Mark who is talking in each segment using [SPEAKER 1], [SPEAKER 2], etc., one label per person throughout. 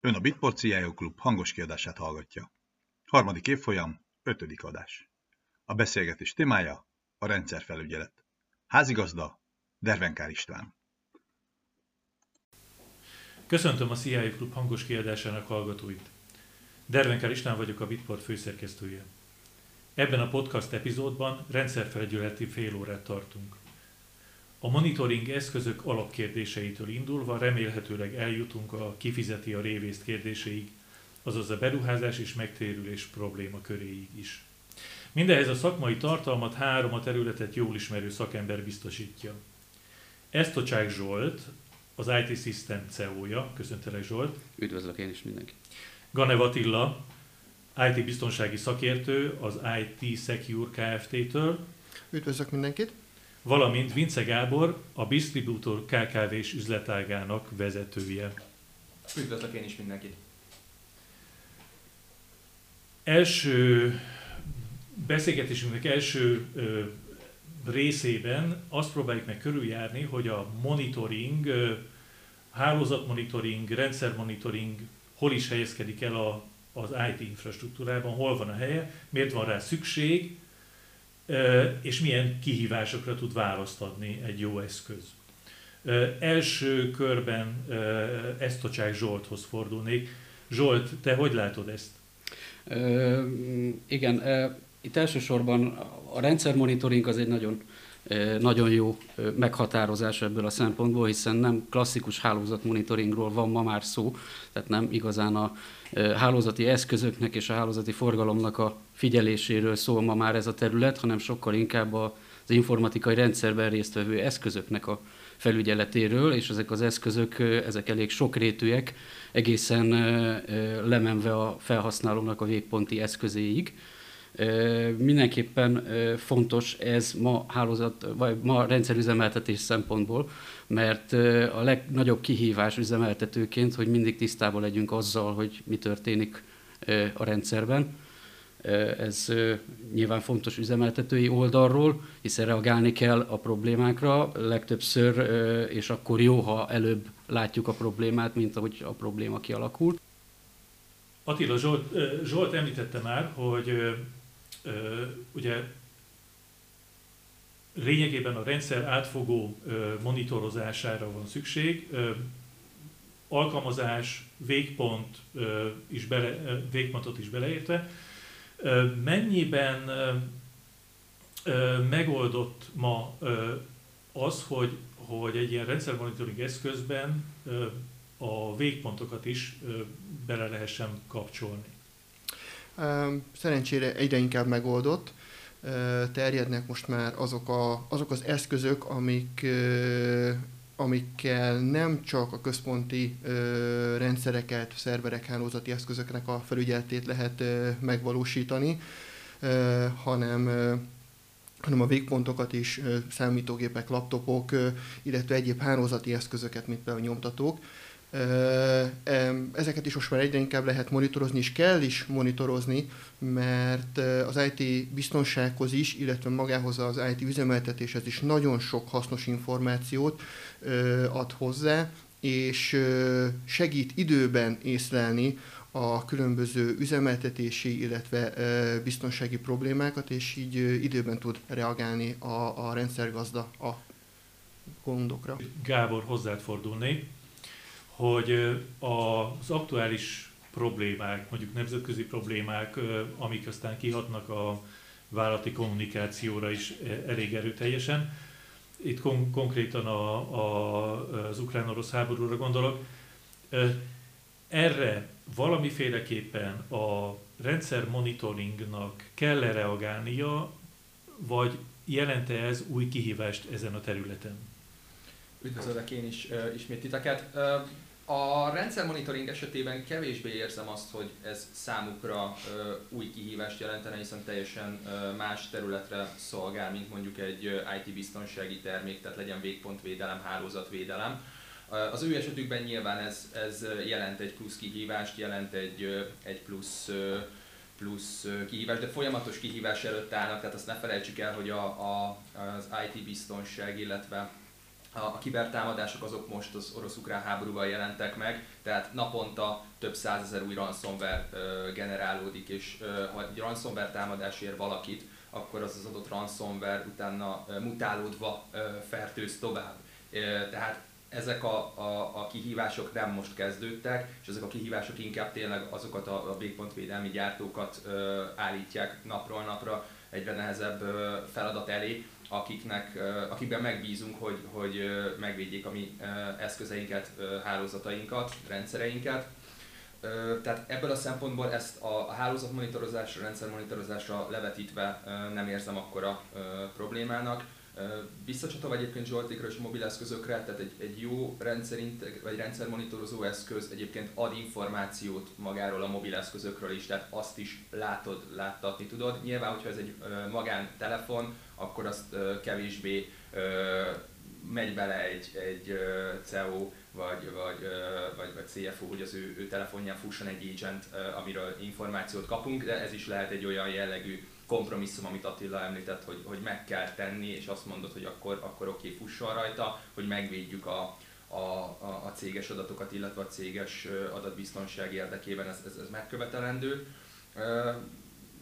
[SPEAKER 1] Ön a Bitport CIO Klub hangos kiadását hallgatja. Harmadik évfolyam, ötödik adás. A beszélgetés témája a rendszerfelügyelet. Házigazda Dervenkár István.
[SPEAKER 2] Köszöntöm a CIO Klub hangos kiadásának hallgatóit. Dervenkár István vagyok a Bitport főszerkesztője. Ebben a podcast epizódban rendszerfelügyeleti fél órát tartunk. A monitoring eszközök alapkérdéseitől indulva remélhetőleg eljutunk a kifizeti a révészt kérdéseig, azaz a beruházás és megtérülés probléma köréig is. Mindehez a szakmai tartalmat három a területet jól ismerő szakember biztosítja. Esztocsák Zsolt, az IT System CEO-ja, köszöntelek Zsolt.
[SPEAKER 3] Üdvözlök én is mindenki.
[SPEAKER 2] Ganev Attila, IT biztonsági szakértő az IT Secure Kft-től.
[SPEAKER 4] Üdvözlök mindenkit
[SPEAKER 2] valamint Vince Gábor, a Distributor KKV-s üzletágának vezetője.
[SPEAKER 5] Üdvözlök én is mindenkit!
[SPEAKER 2] Első beszélgetésünknek első ö, részében azt próbáljuk meg körüljárni, hogy a monitoring, ö, hálózatmonitoring, rendszermonitoring hol is helyezkedik el a, az IT infrastruktúrában, hol van a helye, miért van rá szükség, és milyen kihívásokra tud választ adni egy jó eszköz. Első körben Esztocsák Zsolthoz fordulnék. Zsolt, te hogy látod ezt?
[SPEAKER 3] Ö, igen, itt elsősorban a rendszermonitoring az egy nagyon nagyon jó meghatározás ebből a szempontból, hiszen nem klasszikus hálózatmonitoringról van ma már szó, tehát nem igazán a hálózati eszközöknek és a hálózati forgalomnak a figyeléséről szól ma már ez a terület, hanem sokkal inkább az informatikai rendszerben résztvevő eszközöknek a felügyeletéről, és ezek az eszközök, ezek elég sokrétűek, egészen lemenve a felhasználónak a végponti eszközéig. Mindenképpen fontos ez ma hálózat, vagy ma rendszerüzemeltetés szempontból, mert a legnagyobb kihívás üzemeltetőként, hogy mindig tisztában legyünk azzal, hogy mi történik a rendszerben. Ez nyilván fontos üzemeltetői oldalról, hiszen reagálni kell a problémákra legtöbbször, és akkor jó, ha előbb látjuk a problémát, mint ahogy a probléma kialakul.
[SPEAKER 2] Attila Zsolt, Zsolt említette már, hogy ugye lényegében a rendszer átfogó monitorozására van szükség, alkalmazás, végpont is bele, végpontot is beleértve. Mennyiben megoldott ma az, hogy, hogy egy ilyen rendszermonitoring eszközben a végpontokat is bele lehessen kapcsolni?
[SPEAKER 4] Szerencsére egyre inkább megoldott. Terjednek most már azok, a, azok az eszközök, amik, amikkel nem csak a központi rendszereket, szerverek, hálózati eszközöknek a felügyeletét lehet megvalósítani, hanem hanem a végpontokat is, számítógépek, laptopok, illetve egyéb hálózati eszközöket, mint például nyomtatók Ezeket is most már egyre inkább lehet monitorozni, és kell is monitorozni, mert az IT biztonsághoz is, illetve magához az IT üzemeltetéshez is nagyon sok hasznos információt ad hozzá, és segít időben észlelni a különböző üzemeltetési, illetve biztonsági problémákat, és így időben tud reagálni a, a rendszergazda a gondokra.
[SPEAKER 2] Gábor, hozzád fordulnék hogy az aktuális problémák, mondjuk nemzetközi problémák, amik aztán kihatnak a vállalati kommunikációra is elég erőteljesen. Itt kon- konkrétan a, a, az ukrán-orosz háborúra gondolok. Erre valamiféleképpen a rendszer monitoringnak kell -e reagálnia, vagy jelente ez új kihívást ezen a területen?
[SPEAKER 5] Üdvözöllek én is uh, ismét titeket. Uh, a rendszer monitoring esetében kevésbé érzem azt, hogy ez számukra ö, új kihívást jelentene, hiszen teljesen ö, más területre szolgál, mint mondjuk egy IT biztonsági termék, tehát legyen végpontvédelem, hálózatvédelem. Az ő esetükben nyilván ez, ez jelent egy plusz kihívást, jelent egy, egy plusz, plusz kihívást, de folyamatos kihívás előtt állnak, tehát azt ne felejtsük el, hogy a, a, az IT biztonság, illetve a kibertámadások azok most az orosz-ukrán háborúval jelentek meg, tehát naponta több százezer új ransomware generálódik, és ha egy ransomware támadás ér valakit, akkor az az adott ransomware utána mutálódva fertőz tovább. Tehát ezek a, a, a kihívások nem most kezdődtek, és ezek a kihívások inkább tényleg azokat a, a végpontvédelmi gyártókat ö, állítják napról napra egyre nehezebb ö, feladat elé, akiknek, akikben megbízunk, hogy, hogy megvédjék a mi eszközeinket, hálózatainkat, rendszereinket. Tehát ebből a szempontból ezt a hálózatmonitorozásra, rendszermonitorozásra levetítve nem érzem akkora problémának. Visszacsatolva egyébként Zsoltékra és mobileszközökre, tehát egy, egy jó rendszer, vagy rendszermonitorozó eszköz egyébként ad információt magáról a mobileszközökről is, tehát azt is látod, láttatni tudod. Nyilván, hogyha ez egy magántelefon, akkor azt kevésbé megy bele egy, egy CEO vagy, vagy, vagy, vagy CFO, hogy az ő, ő telefonján fusson egy agent, amiről információt kapunk, de ez is lehet egy olyan jellegű kompromisszum, amit Attila említett, hogy, hogy meg kell tenni, és azt mondod, hogy akkor, akkor oké, okay, fusson rajta, hogy megvédjük a, a, a, a céges adatokat, illetve a céges adatbiztonság érdekében ez, ez, ez megkövetelendő.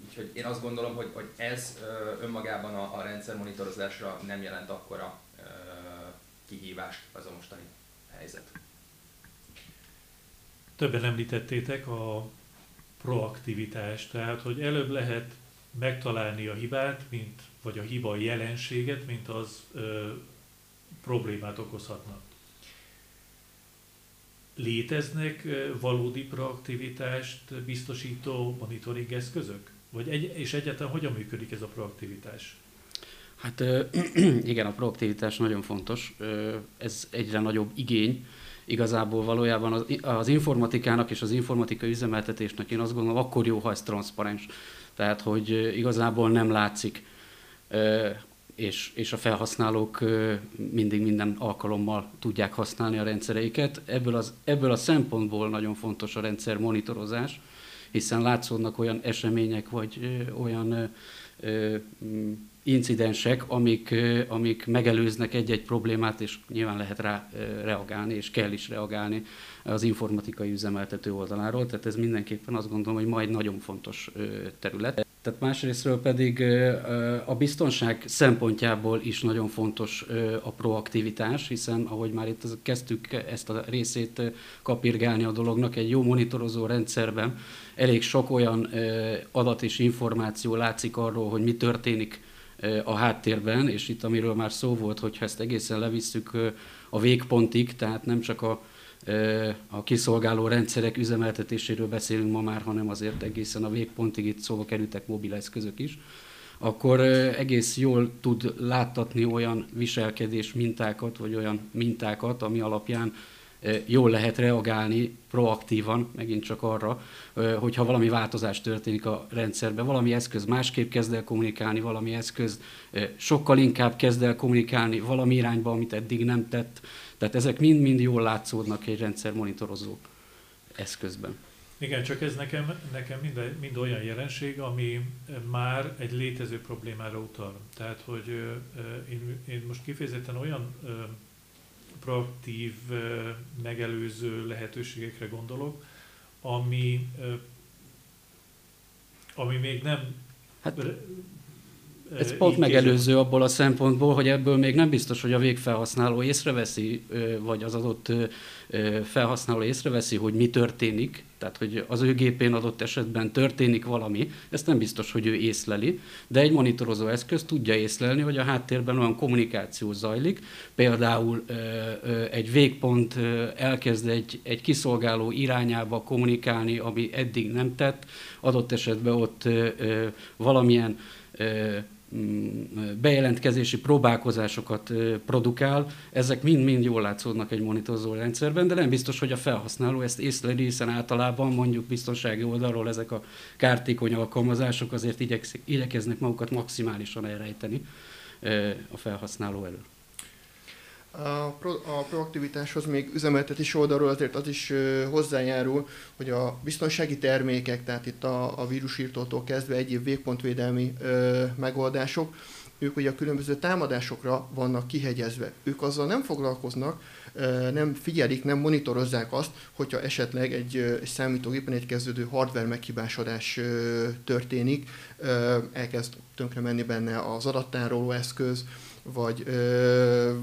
[SPEAKER 5] Úgyhogy én azt gondolom, hogy, hogy ez önmagában a, a rendszer monitorozásra nem jelent akkora kihívást az a mostani helyzet.
[SPEAKER 2] Többen említettétek a proaktivitást, tehát hogy előbb lehet megtalálni a hibát, mint, vagy a hiba jelenséget, mint az ö, problémát okozhatna. Léteznek valódi proaktivitást biztosító monitoring eszközök? Vagy egy, és egyáltalán hogyan működik ez a proaktivitás?
[SPEAKER 3] Hát igen, a proaktivitás nagyon fontos. Ez egyre nagyobb igény. Igazából valójában az, az informatikának és az informatikai üzemeltetésnek én azt gondolom, akkor jó, ha ez transzparens. Tehát, hogy igazából nem látszik, és, és a felhasználók mindig minden alkalommal tudják használni a rendszereiket. Ebből, az, ebből a szempontból nagyon fontos a rendszer monitorozás, hiszen látszódnak olyan események, vagy olyan incidensek, amik, amik megelőznek egy-egy problémát, és nyilván lehet rá reagálni, és kell is reagálni az informatikai üzemeltető oldaláról, tehát ez mindenképpen azt gondolom, hogy majd nagyon fontos terület. Tehát másrésztről pedig a biztonság szempontjából is nagyon fontos a proaktivitás, hiszen ahogy már itt kezdtük ezt a részét kapirgálni a dolognak, egy jó monitorozó rendszerben elég sok olyan adat és információ látszik arról, hogy mi történik a háttérben, és itt amiről már szó volt, hogyha ezt egészen levisszük a végpontig, tehát nem csak a, a kiszolgáló rendszerek üzemeltetéséről beszélünk ma már, hanem azért egészen a végpontig itt szóba kerültek mobileszközök is, akkor egész jól tud láttatni olyan viselkedés mintákat, vagy olyan mintákat, ami alapján jól lehet reagálni proaktívan, megint csak arra, hogyha valami változás történik a rendszerben, valami eszköz másképp kezd el kommunikálni, valami eszköz sokkal inkább kezd el kommunikálni valami irányba, amit eddig nem tett. Tehát ezek mind-mind jól látszódnak egy rendszer monitorozó eszközben.
[SPEAKER 2] Igen, csak ez nekem, nekem mind, mind olyan jelenség, ami már egy létező problémára utal. Tehát, hogy én, én most kifejezetten olyan proaktív, megelőző lehetőségekre gondolok, ami, ami még nem
[SPEAKER 3] hát, ez pont megelőző abból a szempontból, hogy ebből még nem biztos, hogy a végfelhasználó észreveszi, vagy az adott felhasználó észreveszi, hogy mi történik, tehát hogy az ő gépén adott esetben történik valami, ezt nem biztos, hogy ő észleli, de egy monitorozó eszköz tudja észlelni, hogy a háttérben olyan kommunikáció zajlik, például egy végpont elkezd egy, egy kiszolgáló irányába kommunikálni, ami eddig nem tett, adott esetben ott valamilyen bejelentkezési próbálkozásokat produkál, ezek mind-mind jól látszódnak egy monitorozó rendszerben, de nem biztos, hogy a felhasználó ezt észleli, hiszen általában mondjuk biztonsági oldalról ezek a kártékony alkalmazások azért igyekeznek magukat maximálisan elrejteni a felhasználó elől.
[SPEAKER 4] A, pro, a proaktivitáshoz még üzemeltetés oldalról azért az is hozzájárul, hogy a biztonsági termékek, tehát itt a, a vírusírtótól kezdve egyéb végpontvédelmi ö, megoldások, ők ugye a különböző támadásokra vannak kihegyezve. Ők azzal nem foglalkoznak, nem figyelik, nem monitorozzák azt, hogyha esetleg egy, egy számítógépen egy kezdődő hardware meghibásodás történik, elkezd tönkre menni benne az adattároló eszköz, vagy,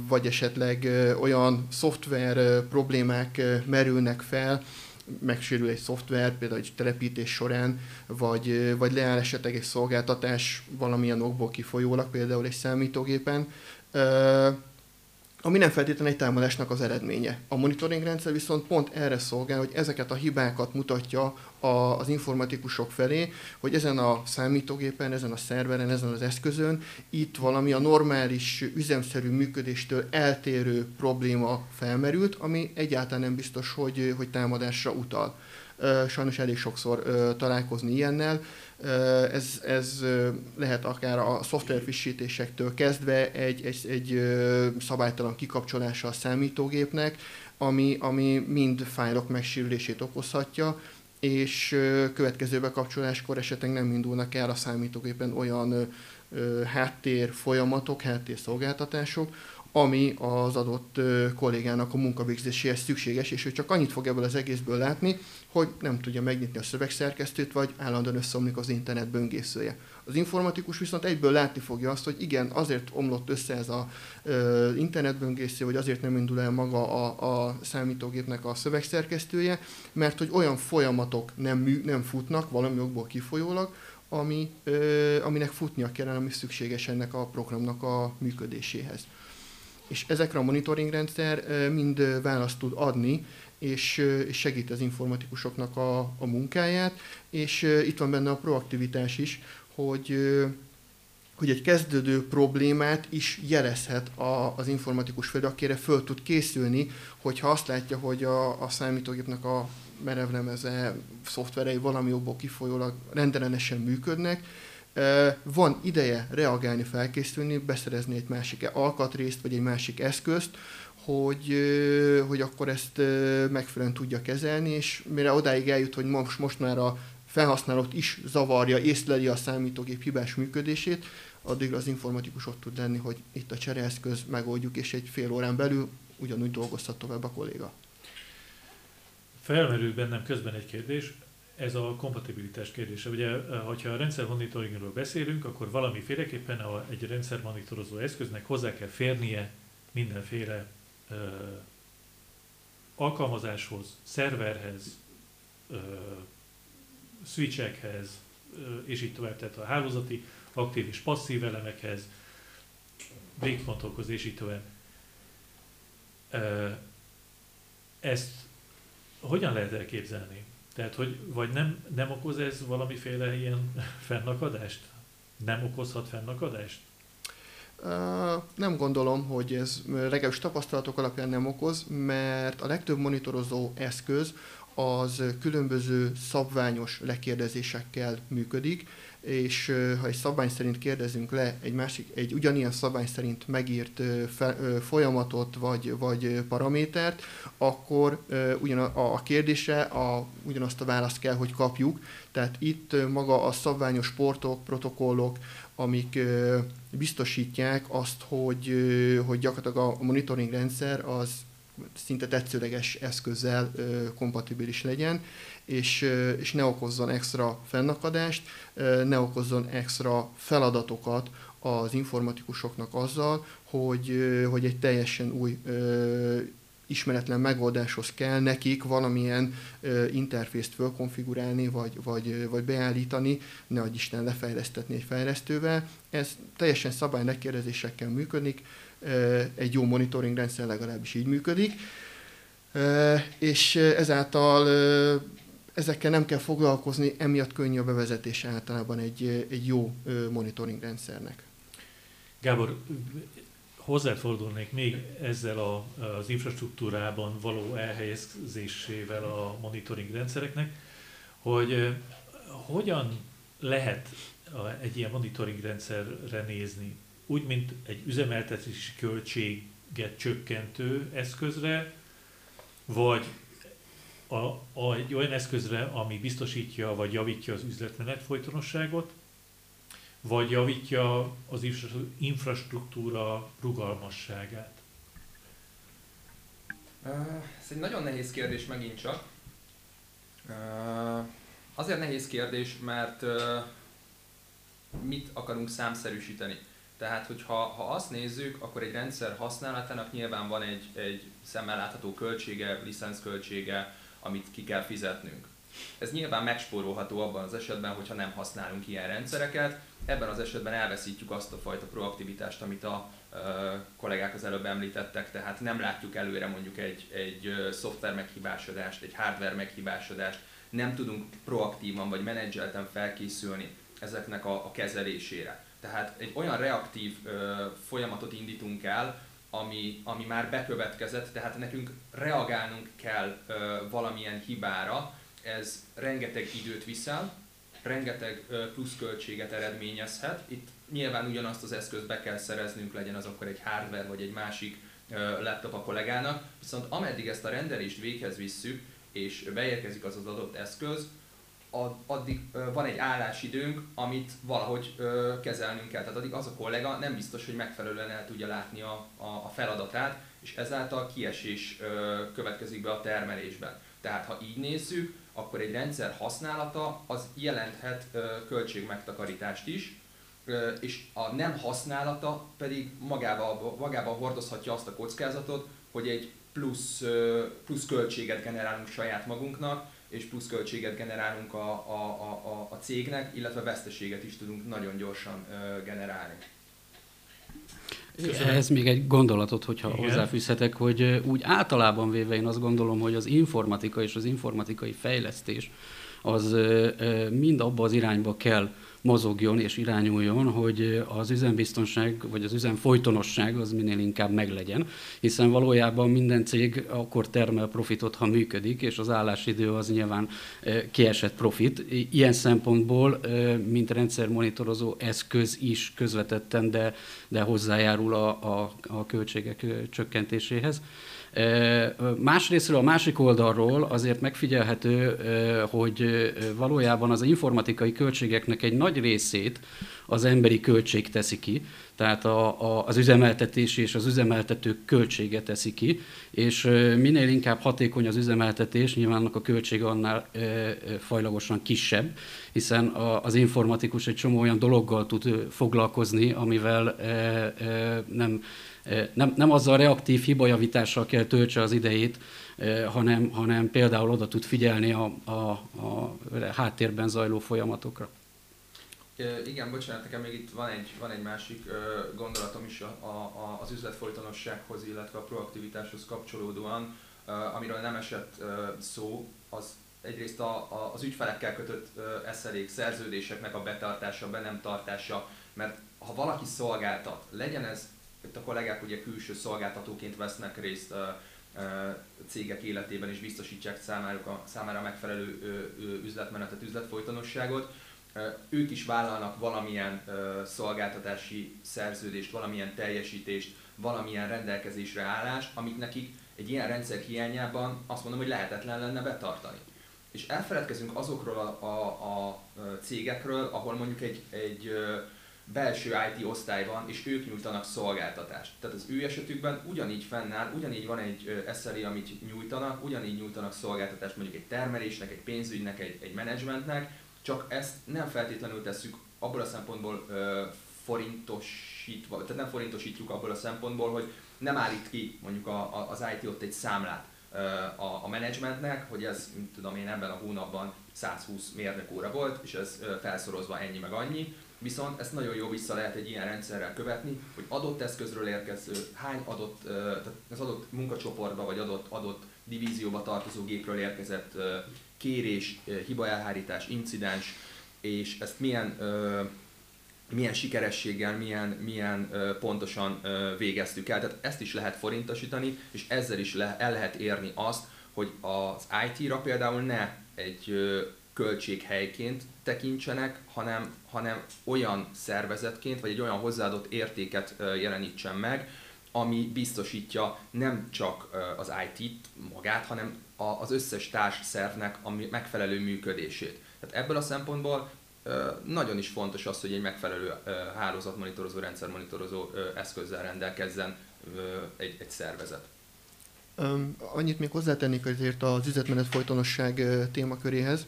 [SPEAKER 4] vagy esetleg olyan szoftver problémák merülnek fel, megsérül egy szoftver, például egy telepítés során, vagy, vagy leáll esetleg egy szolgáltatás valamilyen okból kifolyólag, például egy számítógépen, ami nem feltétlenül egy támadásnak az eredménye. A monitoring rendszer viszont pont erre szolgál, hogy ezeket a hibákat mutatja a, az informatikusok felé, hogy ezen a számítógépen, ezen a szerveren, ezen az eszközön itt valami a normális üzemszerű működéstől eltérő probléma felmerült, ami egyáltalán nem biztos, hogy, hogy támadásra utal. Sajnos elég sokszor találkozni ilyennel. Ez, ez lehet akár a szoftverfrissítésektől kezdve egy, egy, egy szabálytalan kikapcsolása a számítógépnek, ami, ami mind fájlok megsérülését okozhatja, és következő bekapcsoláskor esetleg nem indulnak el a számítógépen olyan háttér folyamatok, háttér szolgáltatások, ami az adott kollégának a munkavégzéséhez szükséges, és ő csak annyit fog ebből az egészből látni, hogy nem tudja megnyitni a szövegszerkesztőt, vagy állandóan összeomlik az internet böngészője. Az informatikus viszont egyből látni fogja azt, hogy igen, azért omlott össze ez a ö, internetböngésző, vagy azért nem indul el maga a, a számítógépnek a szövegszerkesztője, mert hogy olyan folyamatok nem, mű, nem futnak valami okból kifolyólag, ami, ö, aminek futnia kellene, ami szükséges ennek a programnak a működéséhez és ezekre a monitoring rendszer mind választ tud adni, és, és segít az informatikusoknak a, a munkáját, és itt van benne a proaktivitás is, hogy hogy egy kezdődő problémát is jelezhet a, az informatikus felé, akire föl tud készülni, hogyha azt látja, hogy a, a számítógépnek a merevlemeze, szoftverei valami jobból kifolyólag rendellenesen működnek, van ideje reagálni, felkészülni, beszerezni egy másik alkatrészt, vagy egy másik eszközt, hogy, hogy akkor ezt megfelelően tudja kezelni, és mire odáig eljut, hogy most, most már a felhasználót is zavarja, észleli a számítógép hibás működését, addig az informatikus ott tud lenni, hogy itt a csereeszköz megoldjuk, és egy fél órán belül ugyanúgy dolgozhat tovább a kolléga.
[SPEAKER 2] Felmerül bennem közben egy kérdés ez a kompatibilitás kérdése. Ugye, hogyha a rendszer monitoringról beszélünk, akkor valamiféleképpen a, egy rendszer monitorozó eszköznek hozzá kell férnie mindenféle ö, alkalmazáshoz, szerverhez, ö, switchekhez, ö, és így tovább, tehát a hálózati aktív és passzív elemekhez, végpontokhoz, és így tovább. Ö, ezt hogyan lehet elképzelni? Tehát, hogy vagy nem, nem okoz ez valamiféle ilyen fennakadást? Nem okozhat fennakadást?
[SPEAKER 4] Nem gondolom, hogy ez legalábbis tapasztalatok alapján nem okoz, mert a legtöbb monitorozó eszköz az különböző szabványos lekérdezésekkel működik, és ha egy szabvány szerint kérdezünk le egy másik, egy ugyanilyen szabvány szerint megírt folyamatot vagy, vagy paramétert, akkor ugyan a, a kérdésre a, ugyanazt a választ kell, hogy kapjuk. Tehát itt maga a szabványos portok, protokollok, amik biztosítják azt, hogy, hogy gyakorlatilag a monitoring rendszer az szinte tetszőleges eszközzel kompatibilis legyen, és, és ne okozzon extra fennakadást, ne okozzon extra feladatokat az informatikusoknak azzal, hogy, hogy egy teljesen új ismeretlen megoldáshoz kell nekik valamilyen interfészt fölkonfigurálni, vagy, vagy, vagy beállítani, ne adj Isten lefejlesztetni egy fejlesztővel. Ez teljesen szabály megkérdezésekkel működik, egy jó monitoring rendszer legalábbis így működik, és ezáltal ezekkel nem kell foglalkozni, emiatt könnyű a bevezetés általában egy, egy jó monitoring rendszernek.
[SPEAKER 2] Gábor, hozzád fordulnék még ezzel a, az infrastruktúrában való elhelyezésével a monitoring rendszereknek, hogy hogyan lehet egy ilyen monitoring rendszerre nézni? Úgy, mint egy üzemeltetési költséget csökkentő eszközre, vagy a, a, egy olyan eszközre, ami biztosítja vagy javítja az üzletmenet folytonosságot, vagy javítja az infrastruktúra rugalmasságát?
[SPEAKER 5] Ez egy nagyon nehéz kérdés megint csak. Azért nehéz kérdés, mert mit akarunk számszerűsíteni. Tehát, hogyha ha azt nézzük, akkor egy rendszer használatának nyilván van egy, egy szemmel látható költsége, licenszköltsége, amit ki kell fizetnünk. Ez nyilván megspórolható abban az esetben, hogyha nem használunk ilyen rendszereket. Ebben az esetben elveszítjük azt a fajta proaktivitást, amit a kollégák az előbb említettek, tehát nem látjuk előre mondjuk egy, egy szoftver meghibásodást, egy hardware meghibásodást, nem tudunk proaktívan vagy menedzselten felkészülni ezeknek a, a kezelésére. Tehát egy olyan reaktív ö, folyamatot indítunk el, ami, ami már bekövetkezett, tehát nekünk reagálnunk kell ö, valamilyen hibára, ez rengeteg időt viszel, rengeteg ö, pluszköltséget eredményezhet. Itt nyilván ugyanazt az eszközt be kell szereznünk, legyen az akkor egy hardware vagy egy másik ö, laptop a kollégának, viszont ameddig ezt a rendelést véghez visszük, és beérkezik az az adott eszköz, addig van egy állásidőnk, amit valahogy kezelnünk kell. Tehát addig az a kollega nem biztos, hogy megfelelően el tudja látni a, a, feladatát, és ezáltal kiesés következik be a termelésben. Tehát ha így nézzük, akkor egy rendszer használata az jelenthet költségmegtakarítást is, és a nem használata pedig magával, magával hordozhatja azt a kockázatot, hogy egy plusz, plusz költséget generálunk saját magunknak, és plusz költséget generálunk a, a, a, a cégnek, illetve veszteséget is tudunk nagyon gyorsan generálni.
[SPEAKER 3] Köszönöm. Ez még egy gondolatot, hogyha Igen. hozzáfűzhetek, hogy úgy általában véve én azt gondolom, hogy az informatika és az informatikai fejlesztés az mind abba az irányba kell mozogjon és irányuljon, hogy az üzembiztonság vagy az üzem folytonosság az minél inkább meglegyen, hiszen valójában minden cég akkor termel profitot, ha működik, és az állásidő az nyilván kiesett profit. Ilyen szempontból, mint rendszermonitorozó eszköz is közvetetten, de, de hozzájárul a, a, a költségek csökkentéséhez. Másrésztről, a másik oldalról azért megfigyelhető, hogy valójában az informatikai költségeknek egy nagy részét az emberi költség teszi ki, tehát a, a, az üzemeltetés és az üzemeltetők költsége teszi ki, és minél inkább hatékony az üzemeltetés, nyilván annak a költsége annál e, fajlagosan kisebb, hiszen a, az informatikus egy csomó olyan dologgal tud foglalkozni, amivel e, e, nem nem, nem azzal reaktív hibajavítással kell töltse az idejét, hanem, hanem például oda tud figyelni a, a, a háttérben zajló folyamatokra.
[SPEAKER 5] Igen, bocsánat, nekem még itt van egy, van egy másik gondolatom is a, a, az üzletfolytonossághoz, illetve a proaktivitáshoz kapcsolódóan, amiről nem esett szó, az egyrészt a, a, az ügyfelekkel kötött eszelék szerződéseknek a betartása, be nem tartása, mert ha valaki szolgáltat, legyen ez itt a kollégák ugye külső szolgáltatóként vesznek részt a cégek életében és biztosítják számára számára megfelelő üzletmenetet, üzletfolytonosságot. Ők is vállalnak valamilyen szolgáltatási szerződést, valamilyen teljesítést, valamilyen rendelkezésre állást, amit nekik egy ilyen rendszer hiányában azt mondom, hogy lehetetlen lenne betartani. És elfeledkezünk azokról a, a, a cégekről, ahol mondjuk egy, egy belső IT osztály van, és ők nyújtanak szolgáltatást. Tehát az ő esetükben ugyanígy fennáll, ugyanígy van egy SLI, amit nyújtanak, ugyanígy nyújtanak szolgáltatást mondjuk egy termelésnek, egy pénzügynek, egy, egy menedzsmentnek, csak ezt nem feltétlenül tesszük abból a szempontból ö, forintosítva, tehát nem forintosítjuk abból a szempontból, hogy nem állít ki mondjuk a, a, az IT ott egy számlát ö, a, a menedzsmentnek, hogy ez, tudom én, ebben a hónapban 120 mérnök óra volt, és ez ö, felszorozva ennyi meg annyi, Viszont ezt nagyon jó vissza lehet egy ilyen rendszerrel követni, hogy adott eszközről érkező, hány adott, tehát az adott munkacsoportba vagy adott, adott divízióba tartozó gépről érkezett kérés, hibaelhárítás, incidens, és ezt milyen milyen sikerességgel, milyen, milyen pontosan végeztük el. Tehát ezt is lehet forintosítani, és ezzel is le, el lehet érni azt, hogy az IT-ra például ne egy költséghelyként tekintsenek, hanem, hanem olyan szervezetként, vagy egy olyan hozzáadott értéket jelenítsen meg, ami biztosítja nem csak az IT-t magát, hanem az összes társszervnek a megfelelő működését. Tehát ebből a szempontból nagyon is fontos az, hogy egy megfelelő hálózatmonitorozó, rendszermonitorozó eszközzel rendelkezzen egy, egy szervezet.
[SPEAKER 4] Annyit még hozzátennék azért az üzletmenet folytonosság témaköréhez,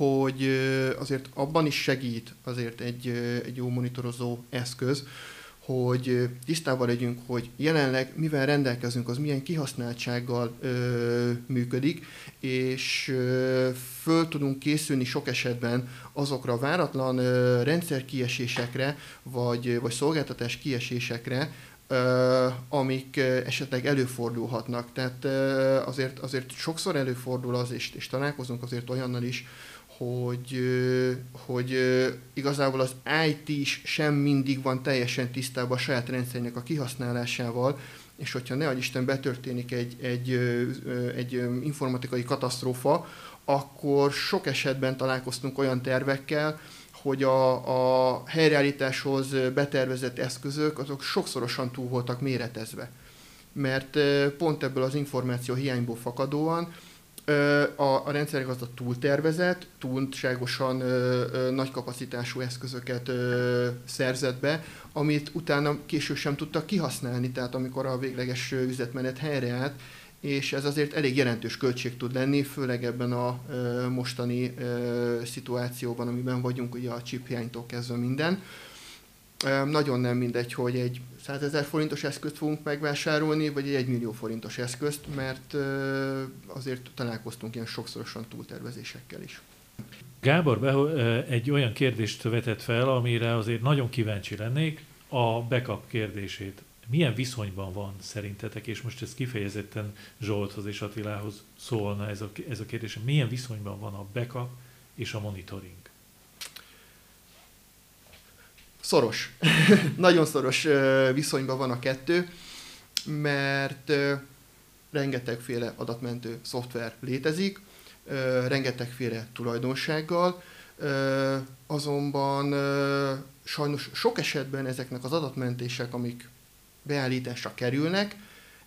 [SPEAKER 4] hogy azért abban is segít azért egy, egy jó monitorozó eszköz, hogy tisztában legyünk, hogy jelenleg mivel rendelkezünk, az milyen kihasználtsággal ö, működik, és ö, föl tudunk készülni sok esetben azokra váratlan ö, rendszerkiesésekre, vagy, vagy szolgáltatás kiesésekre, ö, amik esetleg előfordulhatnak. Tehát ö, azért, azért sokszor előfordul az, és, és találkozunk azért olyannal is, hogy, hogy igazából az IT is sem mindig van teljesen tisztában a saját rendszerének a kihasználásával, és hogyha ne Isten betörténik egy, egy, egy informatikai katasztrófa, akkor sok esetben találkoztunk olyan tervekkel, hogy a, a helyreállításhoz betervezett eszközök azok sokszorosan túl voltak méretezve. Mert pont ebből az információ hiányból fakadóan a, a rendszergazda túltervezett, túlságosan nagy kapacitású eszközöket ö, szerzett be, amit utána később sem tudtak kihasználni, tehát amikor a végleges üzletmenet helyreállt, és ez azért elég jelentős költség tud lenni, főleg ebben a ö, mostani ö, szituációban, amiben vagyunk, ugye a chip hiánytól kezdve minden. Ö, nagyon nem mindegy, hogy egy 100 ezer forintos eszközt fogunk megvásárolni, vagy egy 1 millió forintos eszközt, mert azért találkoztunk ilyen sokszorosan túltervezésekkel is.
[SPEAKER 2] Gábor egy olyan kérdést vetett fel, amire azért nagyon kíváncsi lennék, a backup kérdését. Milyen viszonyban van szerintetek, és most ez kifejezetten Zsolthoz és Attilához szólna ez a, ez a kérdés, milyen viszonyban van a backup és a monitoring?
[SPEAKER 4] Szoros. Nagyon szoros viszonyban van a kettő, mert rengetegféle adatmentő szoftver létezik, rengetegféle tulajdonsággal, azonban sajnos sok esetben ezeknek az adatmentések, amik beállításra kerülnek,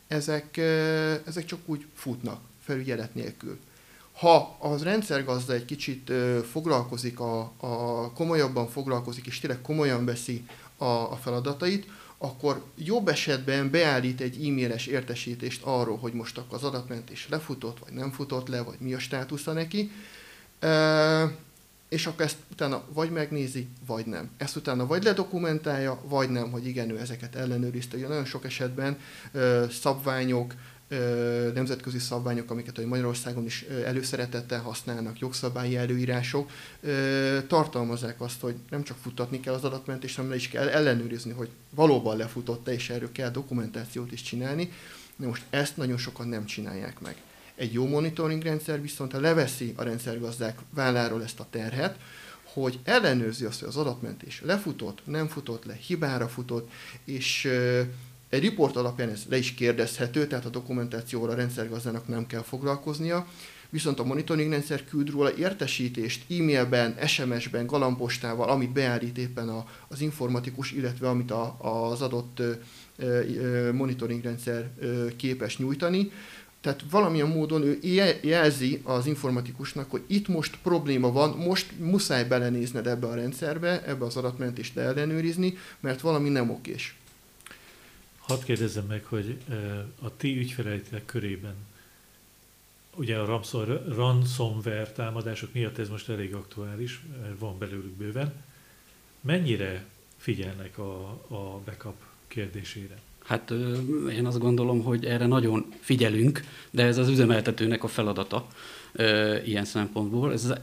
[SPEAKER 4] ezek, ezek csak úgy futnak felügyelet nélkül. Ha az rendszergazda egy kicsit foglalkozik, a, a komolyabban foglalkozik, és tényleg komolyan veszi a, a feladatait, akkor jobb esetben beállít egy e-mailes értesítést arról, hogy most akkor az adatmentés lefutott, vagy nem futott le, vagy mi a státusza neki, e, és akkor ezt utána vagy megnézi, vagy nem. Ezt utána vagy ledokumentálja, vagy nem, hogy igen, ő ezeket ellenőrizte. Ugye nagyon sok esetben e, szabványok, nemzetközi szabványok, amiket hogy Magyarországon is előszeretettel használnak, jogszabályi előírások, tartalmazzák azt, hogy nem csak futtatni kell az adatmentést, hanem le is kell ellenőrizni, hogy valóban lefutott-e, és erről kell dokumentációt is csinálni. De most ezt nagyon sokan nem csinálják meg. Egy jó monitoring rendszer viszont, leveszi a rendszergazdák válláról ezt a terhet, hogy ellenőrzi azt, hogy az adatmentés lefutott, nem futott le, hibára futott, és egy riport alapján ez le is kérdezhető, tehát a dokumentációval a rendszergazdának nem kell foglalkoznia, viszont a monitoring rendszer küld róla értesítést e-mailben, SMS-ben, galambostával, amit beállít éppen a, az informatikus, illetve amit a, az adott monitoring rendszer képes nyújtani. Tehát valamilyen módon ő jelzi az informatikusnak, hogy itt most probléma van, most muszáj belenézned ebbe a rendszerbe, ebbe az adatmentést ellenőrizni, mert valami nem okés.
[SPEAKER 2] Hadd kérdezzem meg, hogy a ti ügyfeleitek körében, ugye a ransomware támadások miatt ez most elég aktuális, van belőlük bőven, mennyire figyelnek a, a backup kérdésére?
[SPEAKER 3] Hát én azt gondolom, hogy erre nagyon figyelünk, de ez az üzemeltetőnek a feladata ilyen szempontból. Ez az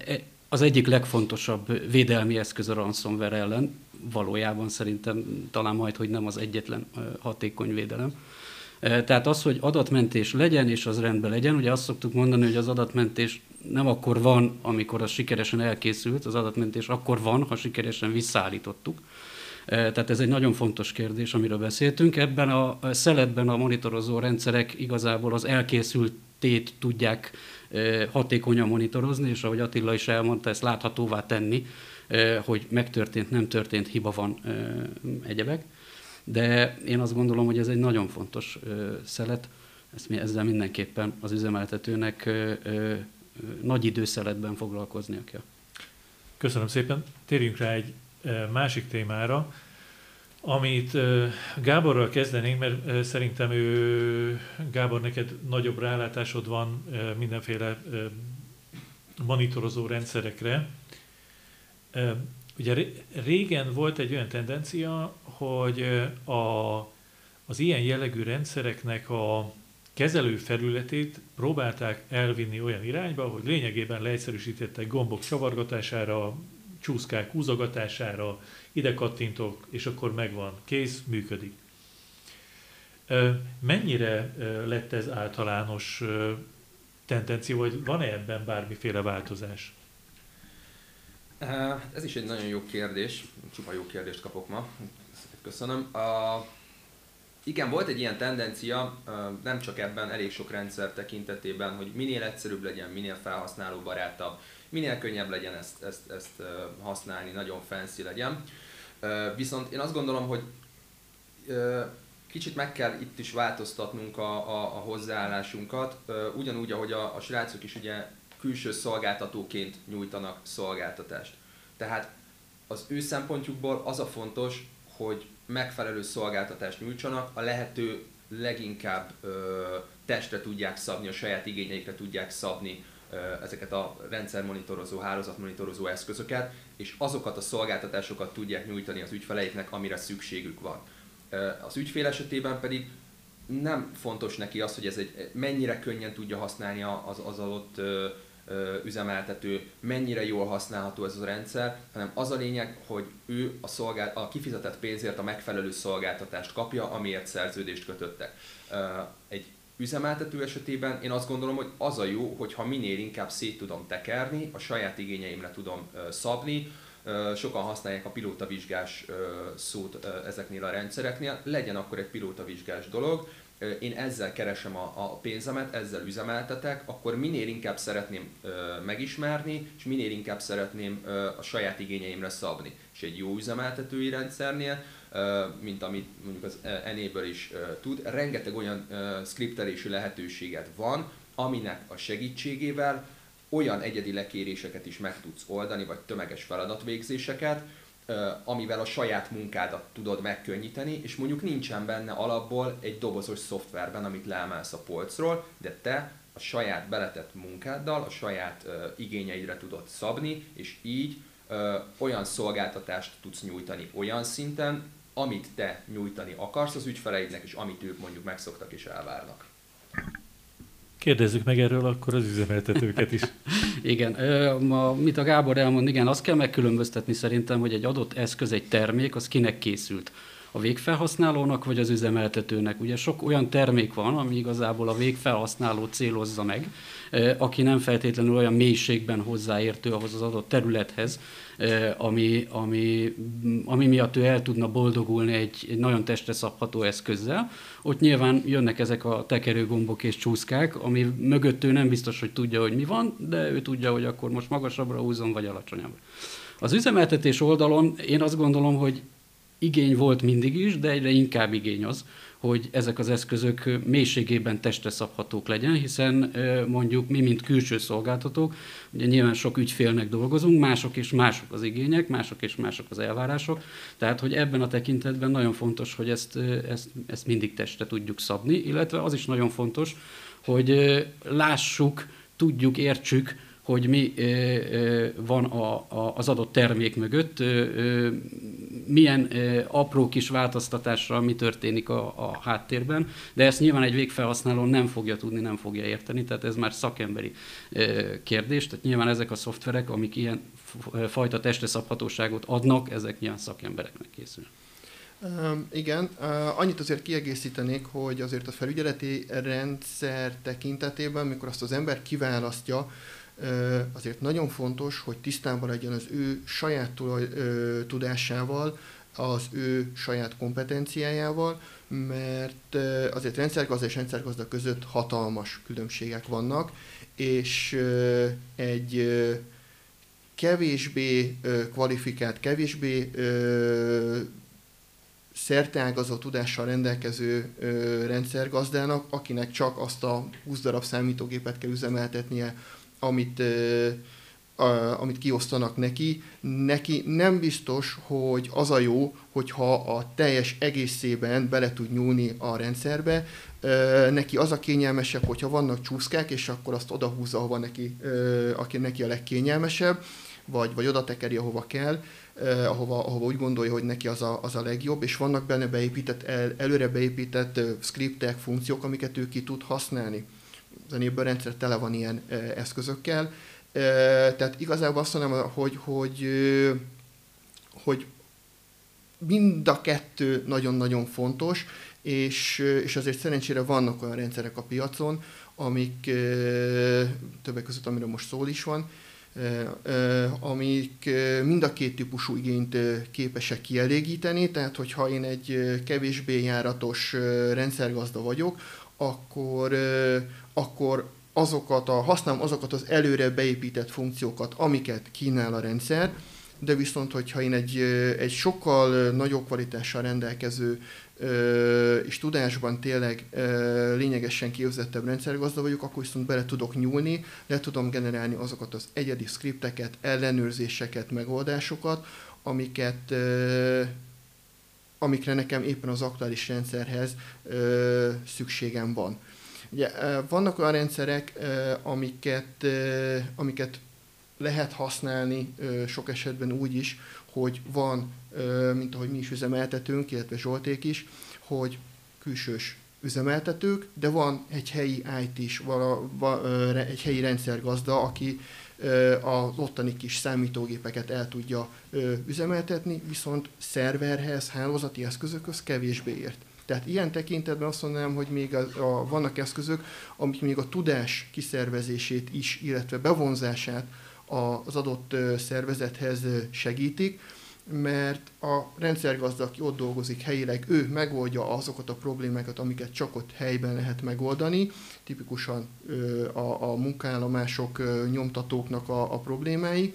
[SPEAKER 3] egyik legfontosabb védelmi eszköz a ransomware ellen, valójában szerintem talán majd, hogy nem az egyetlen hatékony védelem. Tehát az, hogy adatmentés legyen, és az rendben legyen, ugye azt szoktuk mondani, hogy az adatmentés nem akkor van, amikor az sikeresen elkészült, az adatmentés akkor van, ha sikeresen visszaállítottuk. Tehát ez egy nagyon fontos kérdés, amiről beszéltünk. Ebben a szeletben a monitorozó rendszerek igazából az elkészültét tudják hatékonyan monitorozni, és ahogy Attila is elmondta, ezt láthatóvá tenni, hogy megtörtént, nem történt, hiba van egyebek. De én azt gondolom, hogy ez egy nagyon fontos szelet, ezt mi ezzel mindenképpen az üzemeltetőnek nagy időszeletben foglalkoznia kell.
[SPEAKER 2] Köszönöm szépen. Térjünk rá egy másik témára, amit Gáborral kezdenénk, mert szerintem ő, Gábor, neked nagyobb rálátásod van mindenféle monitorozó rendszerekre. Ugye régen volt egy olyan tendencia, hogy a, az ilyen jellegű rendszereknek a kezelő felületét próbálták elvinni olyan irányba, hogy lényegében leegyszerűsítettek gombok csavargatására, csúszkák húzogatására, ide kattintok, és akkor megvan, kész, működik. Mennyire lett ez általános tendencia, vagy van-e ebben bármiféle változás?
[SPEAKER 5] Ez is egy nagyon jó kérdés, csupa jó kérdést kapok ma, köszönöm. A, igen, volt egy ilyen tendencia, nem csak ebben, elég sok rendszer tekintetében, hogy minél egyszerűbb legyen, minél felhasználóbarátabb, minél könnyebb legyen ezt, ezt, ezt használni, nagyon fancy legyen. Viszont én azt gondolom, hogy kicsit meg kell itt is változtatnunk a, a, a hozzáállásunkat, ugyanúgy, ahogy a, a srácok is ugye külső szolgáltatóként nyújtanak szolgáltatást. Tehát az ő szempontjukból az a fontos, hogy megfelelő szolgáltatást nyújtsanak, a lehető leginkább ö, testre tudják szabni, a saját igényeikre tudják szabni ezeket a rendszermonitorozó, hálózatmonitorozó eszközöket, és azokat a szolgáltatásokat tudják nyújtani az ügyfeleiknek, amire szükségük van. Az ügyfél esetében pedig nem fontos neki az, hogy ez egy mennyire könnyen tudja használni az, az adott üzemeltető, mennyire jól használható ez a rendszer, hanem az a lényeg, hogy ő a, szolgált, a kifizetett pénzért a megfelelő szolgáltatást kapja, amiért szerződést kötöttek. Egy üzemeltető esetében én azt gondolom, hogy az a jó, hogyha minél inkább szét tudom tekerni, a saját igényeimre tudom szabni, sokan használják a pilótavizsgás szót ezeknél a rendszereknél, legyen akkor egy pilótavizsgás dolog, én ezzel keresem a, pénzemet, ezzel üzemeltetek, akkor minél inkább szeretném megismerni, és minél inkább szeretném a saját igényeimre szabni. És egy jó üzemeltetői rendszernél, mint amit mondjuk az Enable is tud, rengeteg olyan skriptelési lehetőséget van, aminek a segítségével olyan egyedi lekéréseket is meg tudsz oldani, vagy tömeges feladatvégzéseket, amivel a saját munkádat tudod megkönnyíteni, és mondjuk nincsen benne alapból egy dobozos szoftverben, amit leemelsz a polcról, de te a saját beletett munkáddal, a saját igényeidre tudod szabni, és így olyan szolgáltatást tudsz nyújtani olyan szinten, amit te nyújtani akarsz az ügyfeleidnek, és amit ők mondjuk megszoktak és elvárnak.
[SPEAKER 2] Kérdezzük meg erről akkor az üzemeltetőket is.
[SPEAKER 3] igen, ma, mit a Gábor elmond, igen, azt kell megkülönböztetni szerintem, hogy egy adott eszköz, egy termék, az kinek készült a végfelhasználónak vagy az üzemeltetőnek. Ugye sok olyan termék van, ami igazából a végfelhasználó célozza meg, aki nem feltétlenül olyan mélységben hozzáértő ahhoz az adott területhez, ami, ami, ami miatt ő el tudna boldogulni egy, egy nagyon testre szabható eszközzel. Ott nyilván jönnek ezek a tekerőgombok és csúszkák, ami mögött ő nem biztos, hogy tudja, hogy mi van, de ő tudja, hogy akkor most magasabbra húzom, vagy alacsonyabbra. Az üzemeltetés oldalon én azt gondolom, hogy igény volt mindig is, de egyre inkább igény az, hogy ezek az eszközök mélységében testre szabhatók legyen, hiszen mondjuk mi, mint külső szolgáltatók, ugye nyilván sok ügyfélnek dolgozunk, mások és mások az igények, mások és mások az elvárások, tehát hogy ebben a tekintetben nagyon fontos, hogy ezt, ezt, ezt mindig testre tudjuk szabni, illetve az is nagyon fontos, hogy lássuk, tudjuk, értsük, hogy mi van a, az adott termék mögött, milyen apró kis változtatásra mi történik a, a háttérben, de ezt nyilván egy végfelhasználó nem fogja tudni, nem fogja érteni, tehát ez már szakemberi kérdés, tehát nyilván ezek a szoftverek, amik ilyen fajta testre szabhatóságot adnak, ezek nyilván szakembereknek készülnek.
[SPEAKER 4] Igen, annyit azért kiegészítenék, hogy azért a felügyeleti rendszer tekintetében, mikor azt az ember kiválasztja, azért nagyon fontos, hogy tisztában legyen az ő saját tudásával, az ő saját kompetenciájával, mert azért rendszergazda és rendszergazda között hatalmas különbségek vannak, és egy kevésbé kvalifikált, kevésbé szerteágazó tudással rendelkező rendszergazdának, akinek csak azt a 20 darab számítógépet kell üzemeltetnie, amit amit kiosztanak neki, neki nem biztos, hogy az a jó, hogyha a teljes egészében bele tud nyúlni a rendszerbe, neki az a kényelmesebb, hogyha vannak csúszkák, és akkor azt odahúzza, ahova neki, aki neki a legkényelmesebb, vagy, vagy oda tekeri, ahova kell, ahova, ahova úgy gondolja, hogy neki az a, az a legjobb, és vannak benne beépített, el, előre beépített skriptek, funkciók, amiket ő ki tud használni. Az a rendszer tele van ilyen eszközökkel, tehát igazából azt mondom, hogy, hogy, hogy mind a kettő nagyon-nagyon fontos, és, és azért szerencsére vannak olyan rendszerek a piacon, amik többek között, amiről most szól is van, amik mind a két típusú igényt képesek kielégíteni, tehát hogyha én egy kevésbé járatos rendszergazda vagyok, akkor, akkor azokat a, használom azokat az előre beépített funkciókat, amiket kínál a rendszer, de viszont, hogyha én egy, egy sokkal nagyobb kvalitással rendelkező és tudásban tényleg lényegesen képzettebb rendszergazda vagyok, akkor viszont bele tudok nyúlni, le tudom generálni azokat az egyedi skripteket, ellenőrzéseket, megoldásokat, amiket amikre nekem éppen az aktuális rendszerhez szükségem van. Ugye, vannak olyan rendszerek, amiket, amiket lehet használni sok esetben úgy is, hogy van, mint ahogy mi is üzemeltetünk, illetve Zsolték is, hogy külsős üzemeltetők, de van egy helyi IT is, vala, egy helyi rendszergazda, aki az ottani kis számítógépeket el tudja üzemeltetni, viszont szerverhez, hálózati eszközökhöz kevésbé ért. Tehát ilyen tekintetben azt mondanám, hogy még a, a, vannak eszközök, amik még a tudás kiszervezését is, illetve bevonzását az adott szervezethez segítik, mert a rendszergazda, aki ott dolgozik helyileg, ő megoldja azokat a problémákat, amiket csak ott helyben lehet megoldani, tipikusan a, a munkállomások, nyomtatóknak a, a problémái,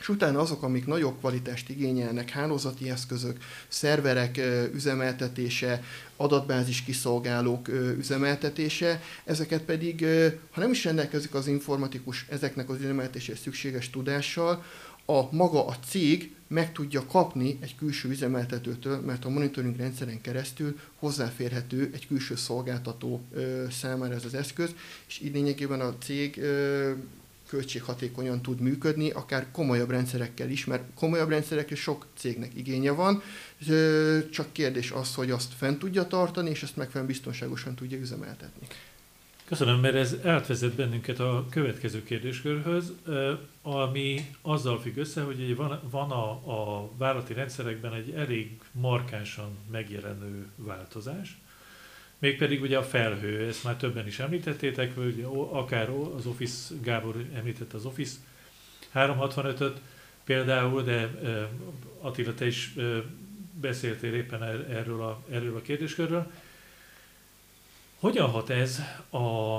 [SPEAKER 4] és utána azok, amik nagyobb kvalitást igényelnek, hálózati eszközök, szerverek üzemeltetése, adatbázis kiszolgálók üzemeltetése, ezeket pedig, ha nem is rendelkezik az informatikus ezeknek az üzemeltetésére szükséges tudással, a maga a cég meg tudja kapni egy külső üzemeltetőtől, mert a monitoring rendszeren keresztül hozzáférhető egy külső szolgáltató számára ez az eszköz, és így lényegében a cég költséghatékonyan tud működni, akár komolyabb rendszerekkel is, mert komolyabb rendszerekre sok cégnek igénye van, csak kérdés az, hogy azt fent tudja tartani, és ezt megfelelően biztonságosan tudja üzemeltetni.
[SPEAKER 2] Köszönöm, mert ez átvezet bennünket a következő kérdéskörhöz, ami azzal függ össze, hogy van, van a, a vállalati rendszerekben egy elég markánsan megjelenő változás, Mégpedig ugye a felhő, ezt már többen is említettétek, vagy akár az Office, Gábor említette az Office 365-öt például, de Attila, te is beszéltél éppen er-, erről a, erről a kérdéskörről. Hogyan hat ez a,